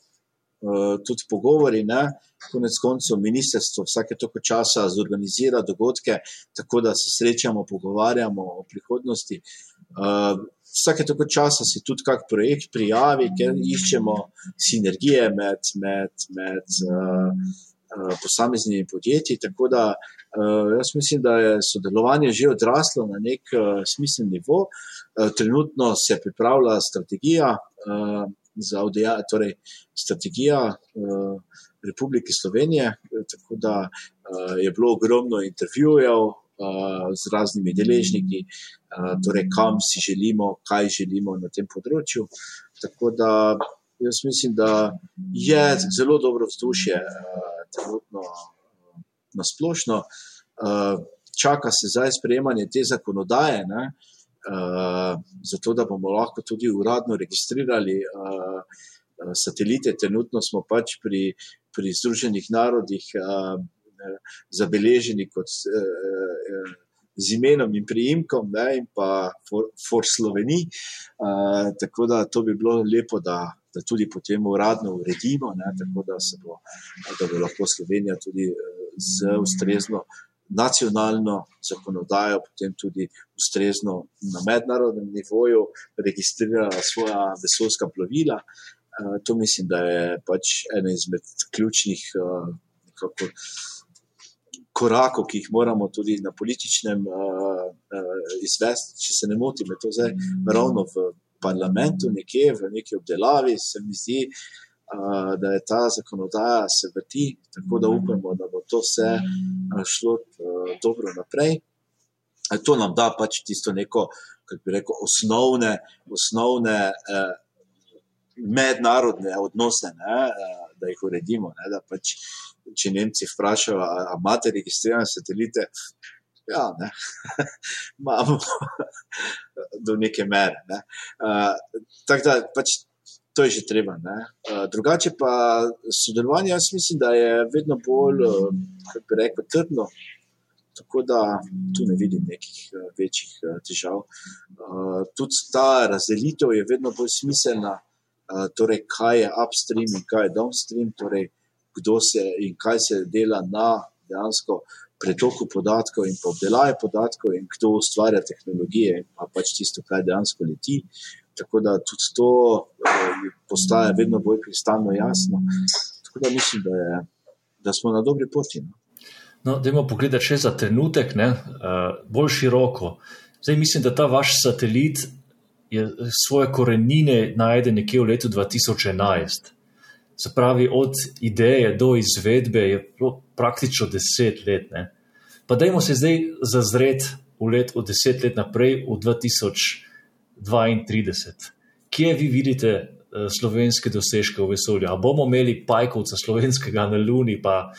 Uh, tudi pogovori, ne? konec koncev, ministrstvo vsake toliko časa zorganizira dogodke, tako da se srečamo, pogovarjamo o prihodnosti. Uh, vsake toliko časa se tudi kak projekt prijavi, ker iščemo sinergije med, med, med uh, uh, posameznimi podjetji. Tako da uh, jaz mislim, da je sodelovanje že odraslo na nek uh, smislen nivo. Uh, trenutno se pripravlja strategija uh, za ODA, torej strategija. Uh, Republike Slovenije, tako da uh, je bilo ogromno intervjujev, z raznimi deležniki, torej kam si želimo, kaj želimo na tem področju. Tako da jaz mislim, da je zelo dobro vzdušje trenutno na splošno. Čaka se zdaj sprejemanje te zakonodaje, ne, zato da bomo lahko tudi uradno registrirali satelite. Trenutno smo pač pri, pri Združenih narodih zabeleženi kot eh, eh, z imenom in priimkom, ne, in pa for, for. Uh, tako da to bi bilo lepo, da da tudi potem uradno uredimo, ne, tako da, bo, da bo lahko Slovenija tudi z ustrezno nacionalno zakonodajo, potem tudi ustrezno na mednarodnem nivoju registrirala svoja vesoljska plovila. To mislim, da je pač ena izmed ključnih nekako, korakov, ki jih moramo tudi na političnem uh, uh, izvesti. Če se ne motim, je to zdaj ravno v parlamentu, nekje v neki obdelavi, se mi zdi, uh, da je ta zakonodaja se vrti, tako da upamo, da bo to vse šlo uh, dobro naprej. To nam da pač tisto neko, kako bi rekel, osnovne, osnovne eh, mednarodne odnose, ne, eh, da jih uredimo. Ne, da pač če Nemci vprašajo, ali imate registrirane satelite, ja, ne, *laughs* imamo do neke mere. Ne. Uh, tako da pač to je že treba. Uh, drugače pa sodelovanje, jaz mislim, da je vedno bolj, kako bi rekel, trdno. Tako da tu ne vidim nekih večjih težav. Tudi ta razdelitev je vedno bolj smiselna, torej kaj je upstream in kaj je downstream. Torej, kdo se in kaj se dela na dejansko pretoku podatkov in obdelavi podatkov, in kdo ustvarja tehnologije, in pa pač tisto, kaj dejansko leti. Tako da tudi to eh, postaje vedno bolj kristalno jasno. Tako da mislim, da, je, da smo na dobri poti. No, no dajmo pogledati še za trenutek, ne, uh, bolj široko. Zdaj mislim, da ta vaš satelit je svoje korenine najde nekje v letu 2011. Se pravi, od ideje do izvedbe je praktično deset let. Ne? Pa dajmo se zdaj zazreti v let od deset let naprej, v 2032. Kje vi vidite uh, slovenske dosežke v vesolju? A bomo imeli pajkovca slovenskega na Luni, pa uh,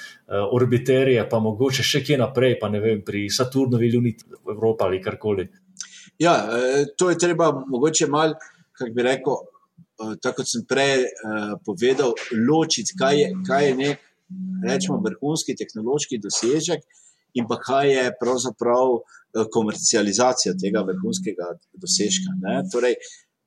orbiterje, pa mogoče še kje naprej, pa ne vem, pri Saturnovi Luni v Evropi ali karkoli. Ja, eh, to je treba mogoče mal, kako bi rekel. Eh, tako kot sem prej uh, povedal, ločiti, kaj je, kaj je nek, rečemo, vrhunski tehnološki dosežek in pa kaj je pravzaprav komercializacija tega vrhunskega dosežka. Ne? Torej,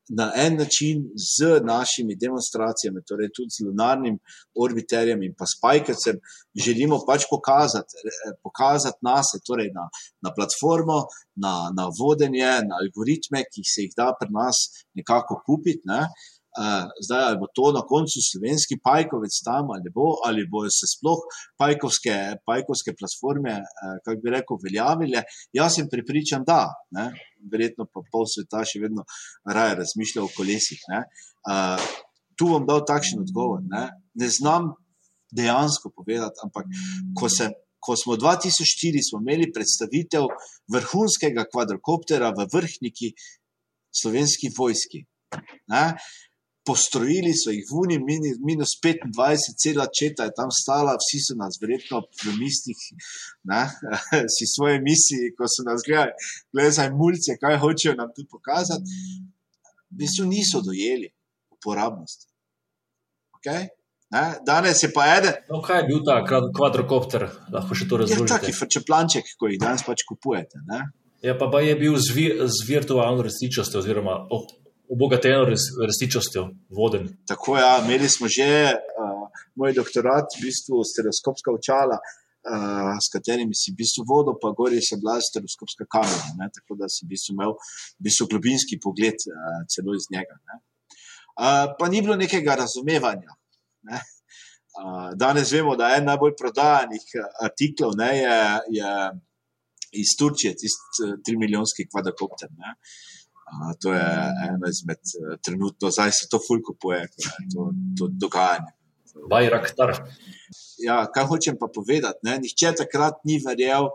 na en način z našimi demonstracijami, torej tudi z lunarnim orbiterjem in pa spajkacem, želimo pač pokazati, pokazati nas, torej na, na platformo, na, na vodenje, na algoritme, ki se jih da pri nas nekako kupiti. Ne? Zdaj ali bo to na koncu slovenski pajkovec tam ali bo, ali bo se sploh pajkovske, pajkovske platforme, kako bi rekel, veljavile. Jaz sem pripričan, da, ne? verjetno pa pol sveta še vedno raje razmišlja o kolesih. Ne? Tu bom dal takšen odgovor. Ne, ne znam dejansko povedati, ampak ko, se, ko smo 2004 smo imeli predstavitev vrhunskega kvadrokoptera v vrhniki slovenski vojski. Ne? Postrojili so jih v Uni, minus 25, cela četa je tam stala, vsi so nas verjetno v mislih, *laughs* si svoje misli, ko so nas gledali, gledaj, mulce, kaj hočejo nam tu pokazati. V bistvu niso dojeli uporabnosti. Okay? Ne? Danes je pa eden. No, kaj je bil ta kvadrokopter, lahko še to razumete? Ja, taki frčeplanček, ko jih danes pač kupujete. Ne? Ja, pa, pa je bil z, vi, z virtualno resničnostjo, oziroma obogateno res, resničnostjo voden. Tako je, ja, imeli smo že uh, moj doktorat, v bistvu stereoskopska očala, uh, s katerimi si v bistvu vodil, pa gori se bila stereoskopska kamera. Ne, tako da si v bistvu imel v bistvu globinski pogled uh, celo iz njega. Uh, pa ni bilo nekega razumevanja. Ne. Uh, danes vemo, da je en najbolj prodajanih artiklov ne, je, je iz Turčije, tisti 3 milijonski kvadrokopter. Uh, to je eno izmed eh, trenutno, zdaj se to fulko poje, to, to dogajanje. Bajraktar. Ja, kaj hočem pa povedati? Ne? Nihče takrat ni verjel,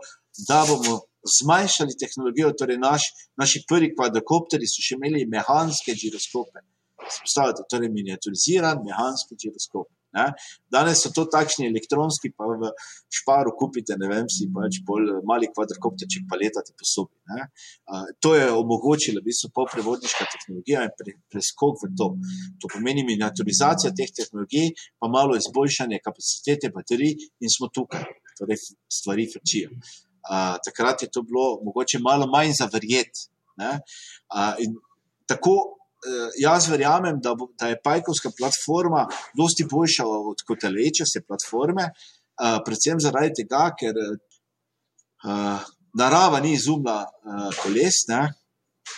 da bomo zmanjšali tehnologijo. Torej naš, naši prvi kvadrokopteri so še imeli mehanske giroskope. Spostavljate, torej miniaturiziran mehanski giroskop. Ne? Danes so to takšni elektronski, pa v šparu kupite, ne vem, si pač bolj mali kvadrokopterček, pa letate po sobi. Uh, to je omogočilo, v bistvu, polprevodniška tehnologija in pre, preskok v to. To pomeni miniaturizacija teh tehnologij, pa malo izboljšanje kapacitete baterij in smo tukaj, torej stvari frčijo. Uh, takrat je to bilo mogoče malo manj zaverjeti. Uh, tako jaz verjamem, da, bo, da je Pajkovska platforma dosti boljša od koteleče se platforme, uh, predvsem zaradi tega, ker uh, narava ni izumila uh, koles, ne?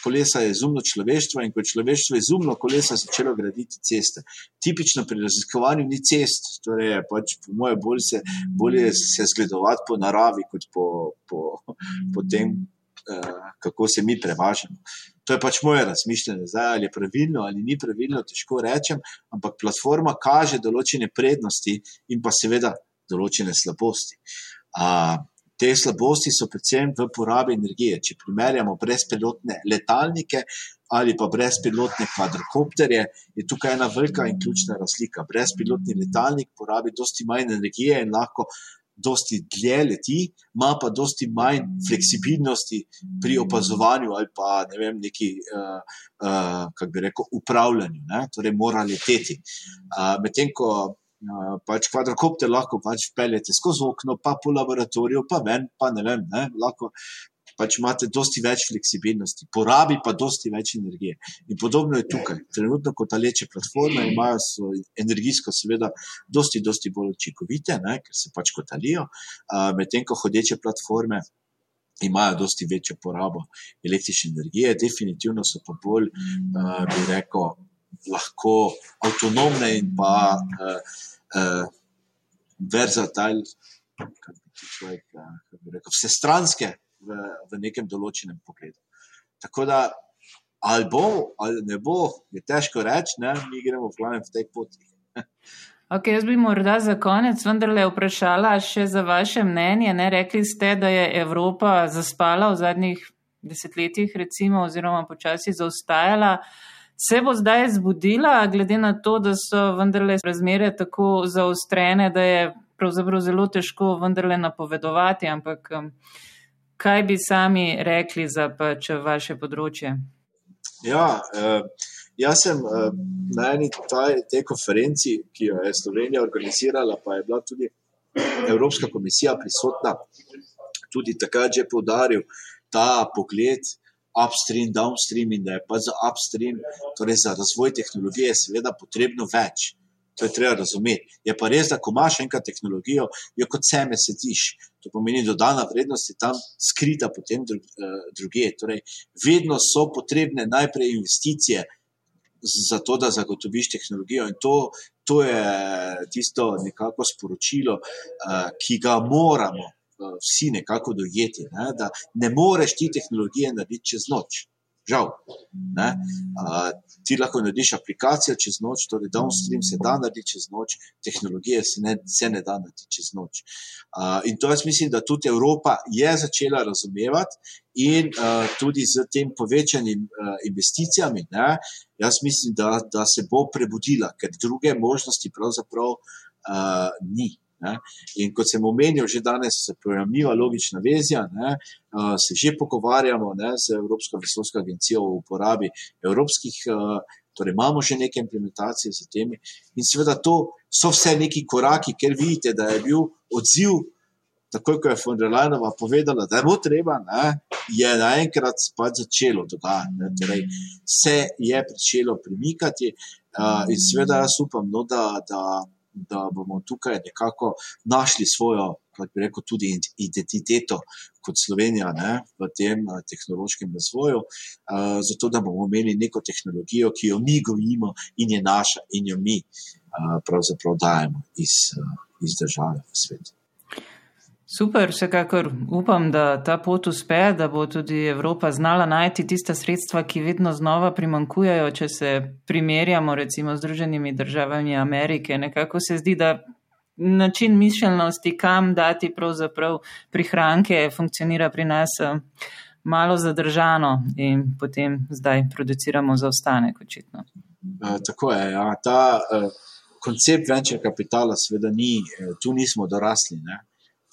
kolesa je izumilo človeštvo in ko je človeštvo izumilo kolesa, začelo graditi ceste. Tipično pri raziskovanju ni cest, torej pač po moje bolj se, bolje se zgledovati po naravi, kot po, po, po tem, uh, kako se mi prevažamo. To je pač moje razmišljanje, zdaj ali je pravilno ali ni pravilno, težko rečem, ampak platforma kaže določene prednosti in pa seveda določene slabosti. Uh, te slabosti so predvsem v porabi energije. Če primerjamo brezpilotne letalnike ali pa brezpilotne kvadrokopterje, je tukaj ena velika in ključna razlika. Brezpilotni letalnik porabi dosti manj energije in lahko dosti dlje leti, ima pa dosti manj fleksibilnosti pri opazovanju ali pa ne vem, neki, uh, uh, kako bi rekel, upravljanju, ne? torej mora leteti. Uh, Medtem ko uh, pač kvadrokopter lahko pač peljete skozi okno, pa po laboratoriju, pa ven, pa ne vem, ne? lahko pač imate dosti več fleksibilnosti, porabi pa dosti več energije. In podobno je tukaj. Trenutno, ko ta leče platforme, imajo so energijsko, seveda, dosti, dosti bolj učinkovite, ne, ker se pač kotalijo, medtem ko hodeče platforme. Imajo dosti večjo porabo električne energije, definitivno so pa bolj, uh, bi rekel, lahko avtonomne in pa uh, uh, verzatilne, kako bi človek, uh, rekel, vsestranske v, v nekem določenem pogledu. Tako da, ali bo, ali ne bo, je težko reči, ne? mi gremo v glavnem v tej poti. *laughs* Ok, jaz bi morda za konec vendarle vprašala še za vaše mnenje. Ne? Rekli ste, da je Evropa zaspala v zadnjih desetletjih, recimo, oziroma počasi zaostajala. Se bo zdaj zbudila, glede na to, da so vendarle razmere tako zaostrene, da je pravzaprav zelo težko vendarle napovedovati, ampak um, kaj bi sami rekli za pač vaše področje? Ja, eh, jaz sem eh, na eni taj, te konferenci, ki jo je Slovenija organizirala, pa je bila tudi Evropska komisija prisotna, tudi takrat že poudaril ta pogled. Upstream, downstream, in da je pa za upstream, torej za razvoj tehnologije, seveda potrebno več. To je treba razumeti. Je pa res, da ko imaš enkrat tehnologijo, jo kot seme sediš. To pomeni, da dodana vrednost je tam skrita potem eh, druge. Torej, vedno so potrebne najprej investicije za to, da zagotoviš tehnologijo. In to, to je tisto nekako sporočilo, eh, ki ga moramo eh, vsi nekako dojeti. Ne? Da ne moreš ti tehnologije narediti čez noč. Žal. Uh, ti lahko narediš aplikacijo čez noč, torej downstream se da narediti čez noč, tehnologije se ne, se ne da narediti čez noč. Uh, in to jaz mislim, da tudi Evropa je začela razumevati in uh, tudi z tem povečanim uh, investicijami, ne, jaz mislim, da, da se bo prebudila, ker druge možnosti pravzaprav uh, ni. Ne. In kot sem omenil, že danes se pojavlja logična vezja, ne, se že pogovarjamo ne, z Evropsko vesoljsko agencijo o uporabi evropskih, torej imamo že neke implementacije z temi. In seveda to so vse neki koraki, ker vidite, da je bil odziv, tako kot je von der Leinova povedala, da bo treba, ne, je naenkrat pač začelo dogajati. Torej, se je začelo premikati in seveda jaz upam, no, da. da da bomo tukaj nekako našli svojo, kako bi rekel, tudi identiteto kot Slovenija ne, v tem uh, tehnološkem razvoju, uh, zato da bomo imeli neko tehnologijo, ki jo mi gojimo in je naša in jo mi uh, pravzaprav dajemo iz, uh, iz države v svetu. Super, vsekakor upam, da ta pot uspe, da bo tudi Evropa znala najti tista sredstva, ki vedno znova primankujejo, če se primerjamo recimo z Združenimi državami Amerike. Nekako se zdi, da način mišljenosti, kam dati pravzaprav prihranke, funkcionira pri nas eh, malo zadržano in potem zdaj produciramo zaostanek očitno. E, tako je, ja. ta uh, koncept venture kapitala seveda ni, tu nismo dorasli. Ne?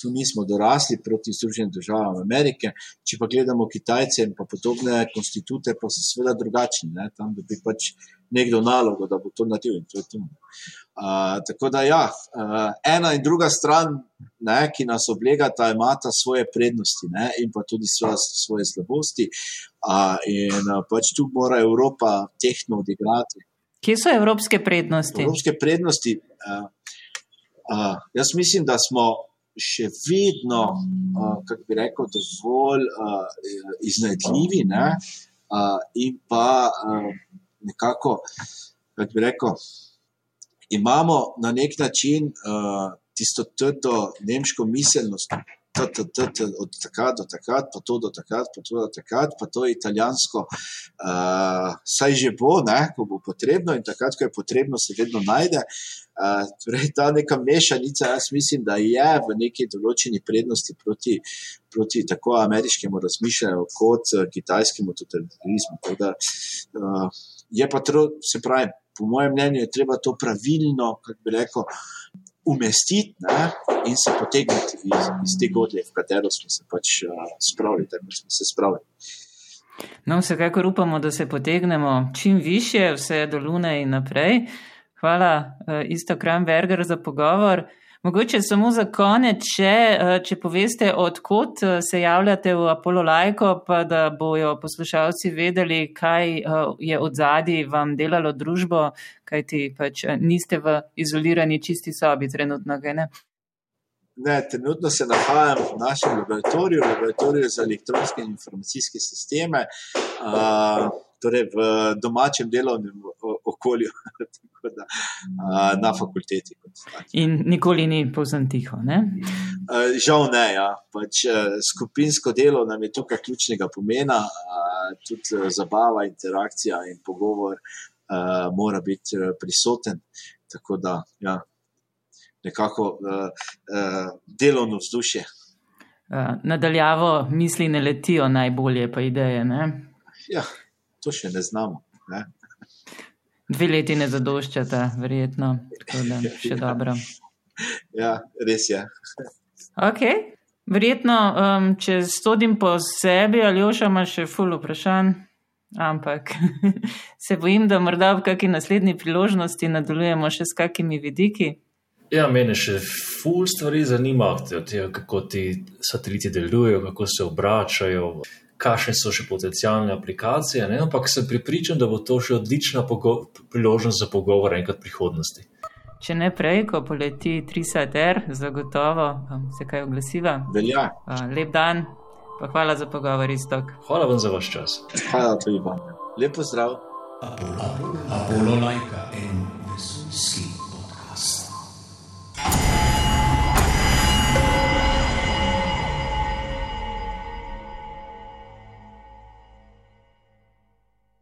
Tu nismo dorasli proti Združenim državam Amerike. Če pa gledamo Kitajce in pa podobne konstitute, pa so seveda drugačni. Ne? Tam bi pač nekdo nalogo, da bo to naredil in to je tu. Uh, tako da, ja, uh, ena in druga stran, ne, ki nas oblegata, imata svoje prednosti ne, in pa tudi svoje, svoje slabosti. Uh, in uh, pač tu mora Evropa tehno odigrati. Kje so evropske prednosti? Evropske prednosti. Uh, uh, jaz mislim, da smo še vedno, uh, kako bi rekel, dovolj uh, iznajdljivi ne, uh, in pa uh, nekako, kako bi rekel imamo na nek način uh, tisto trdo nemško miselnost, od takrat do takrat, pa to do takrat, pa to do takrat, pa to italijansko, uh, saj že bo, ne, ko bo potrebno in takrat, ko je potrebno, se vedno najde. Uh, torej, ta neka mešanica, jaz mislim, da je v neki določeni prednosti proti, proti tako ameriškemu razmišljanju kot kitajskemu totalitarizmu. Da, uh, je pa to, se pravi, po mojem mnenju, je treba to pravilno, kako bi rekel, umestiti ne, in se potegniti iz, iz te godlje, v katero smo se pač uh, spravili, tako smo se spravili. No, vsekakor upamo, da se potegnemo čim više, vse do Lune in naprej. Hvala, uh, isto Kramberger, za pogovor. Mogoče samo za konec, če, eh, če poveste, odkot eh, se javljate v Apollo Lajko, pa da bojo poslušalci vedeli, kaj eh, je od zadnji vam delalo družbo, kajti pač niste v izolirani čisti sobi trenutno. Ne? Ne, trenutno se nahajam v našem laboratoriju, laboratoriju za elektronske in informacijske sisteme, uh, torej v domačem delovnem okolju. *laughs* da, uh, na fakulteti. In nikoli ni povsem tiho. Uh, žal ne. Ja. Pač, skupinsko delo nam je tukaj ključnega pomena, uh, tudi zabava, interakcija in pogovor uh, mora biti prisoten. Tako da, ja, nekako uh, uh, delovno vzdušje. Nadaljavo misli ne letijo najbolje, pa ideje. Ne? Ja, to še ne znamo. Ne? Dve leti ne zadoščata, verjetno, tako da še dobro. Ja, res je. Okay. Verjetno, um, če stodim po sebi, ali oša ima še ful vprašanj, ampak *laughs* se bojim, da morda v kakšni naslednji priložnosti nadaljujemo še s kakimi vidiki. Ja, mene še ful stvari zanima, kako ti sateliti delujejo, kako se obračajo kakšne so še potencijalne aplikacije, ne? ampak sem pripričan, da bo to še odlična priložnost za pogovor enkrat prihodnosti. Če ne prej, ko poleti 3SR, zagotovo se kaj oglasiva. Velja. Lep dan, pa hvala za pogovor, istok. Hvala vam za vaš čas. Hvala tudi vam. Lepo zdrav. Apollo, Apollo, Apollo, Laika in Vesolski.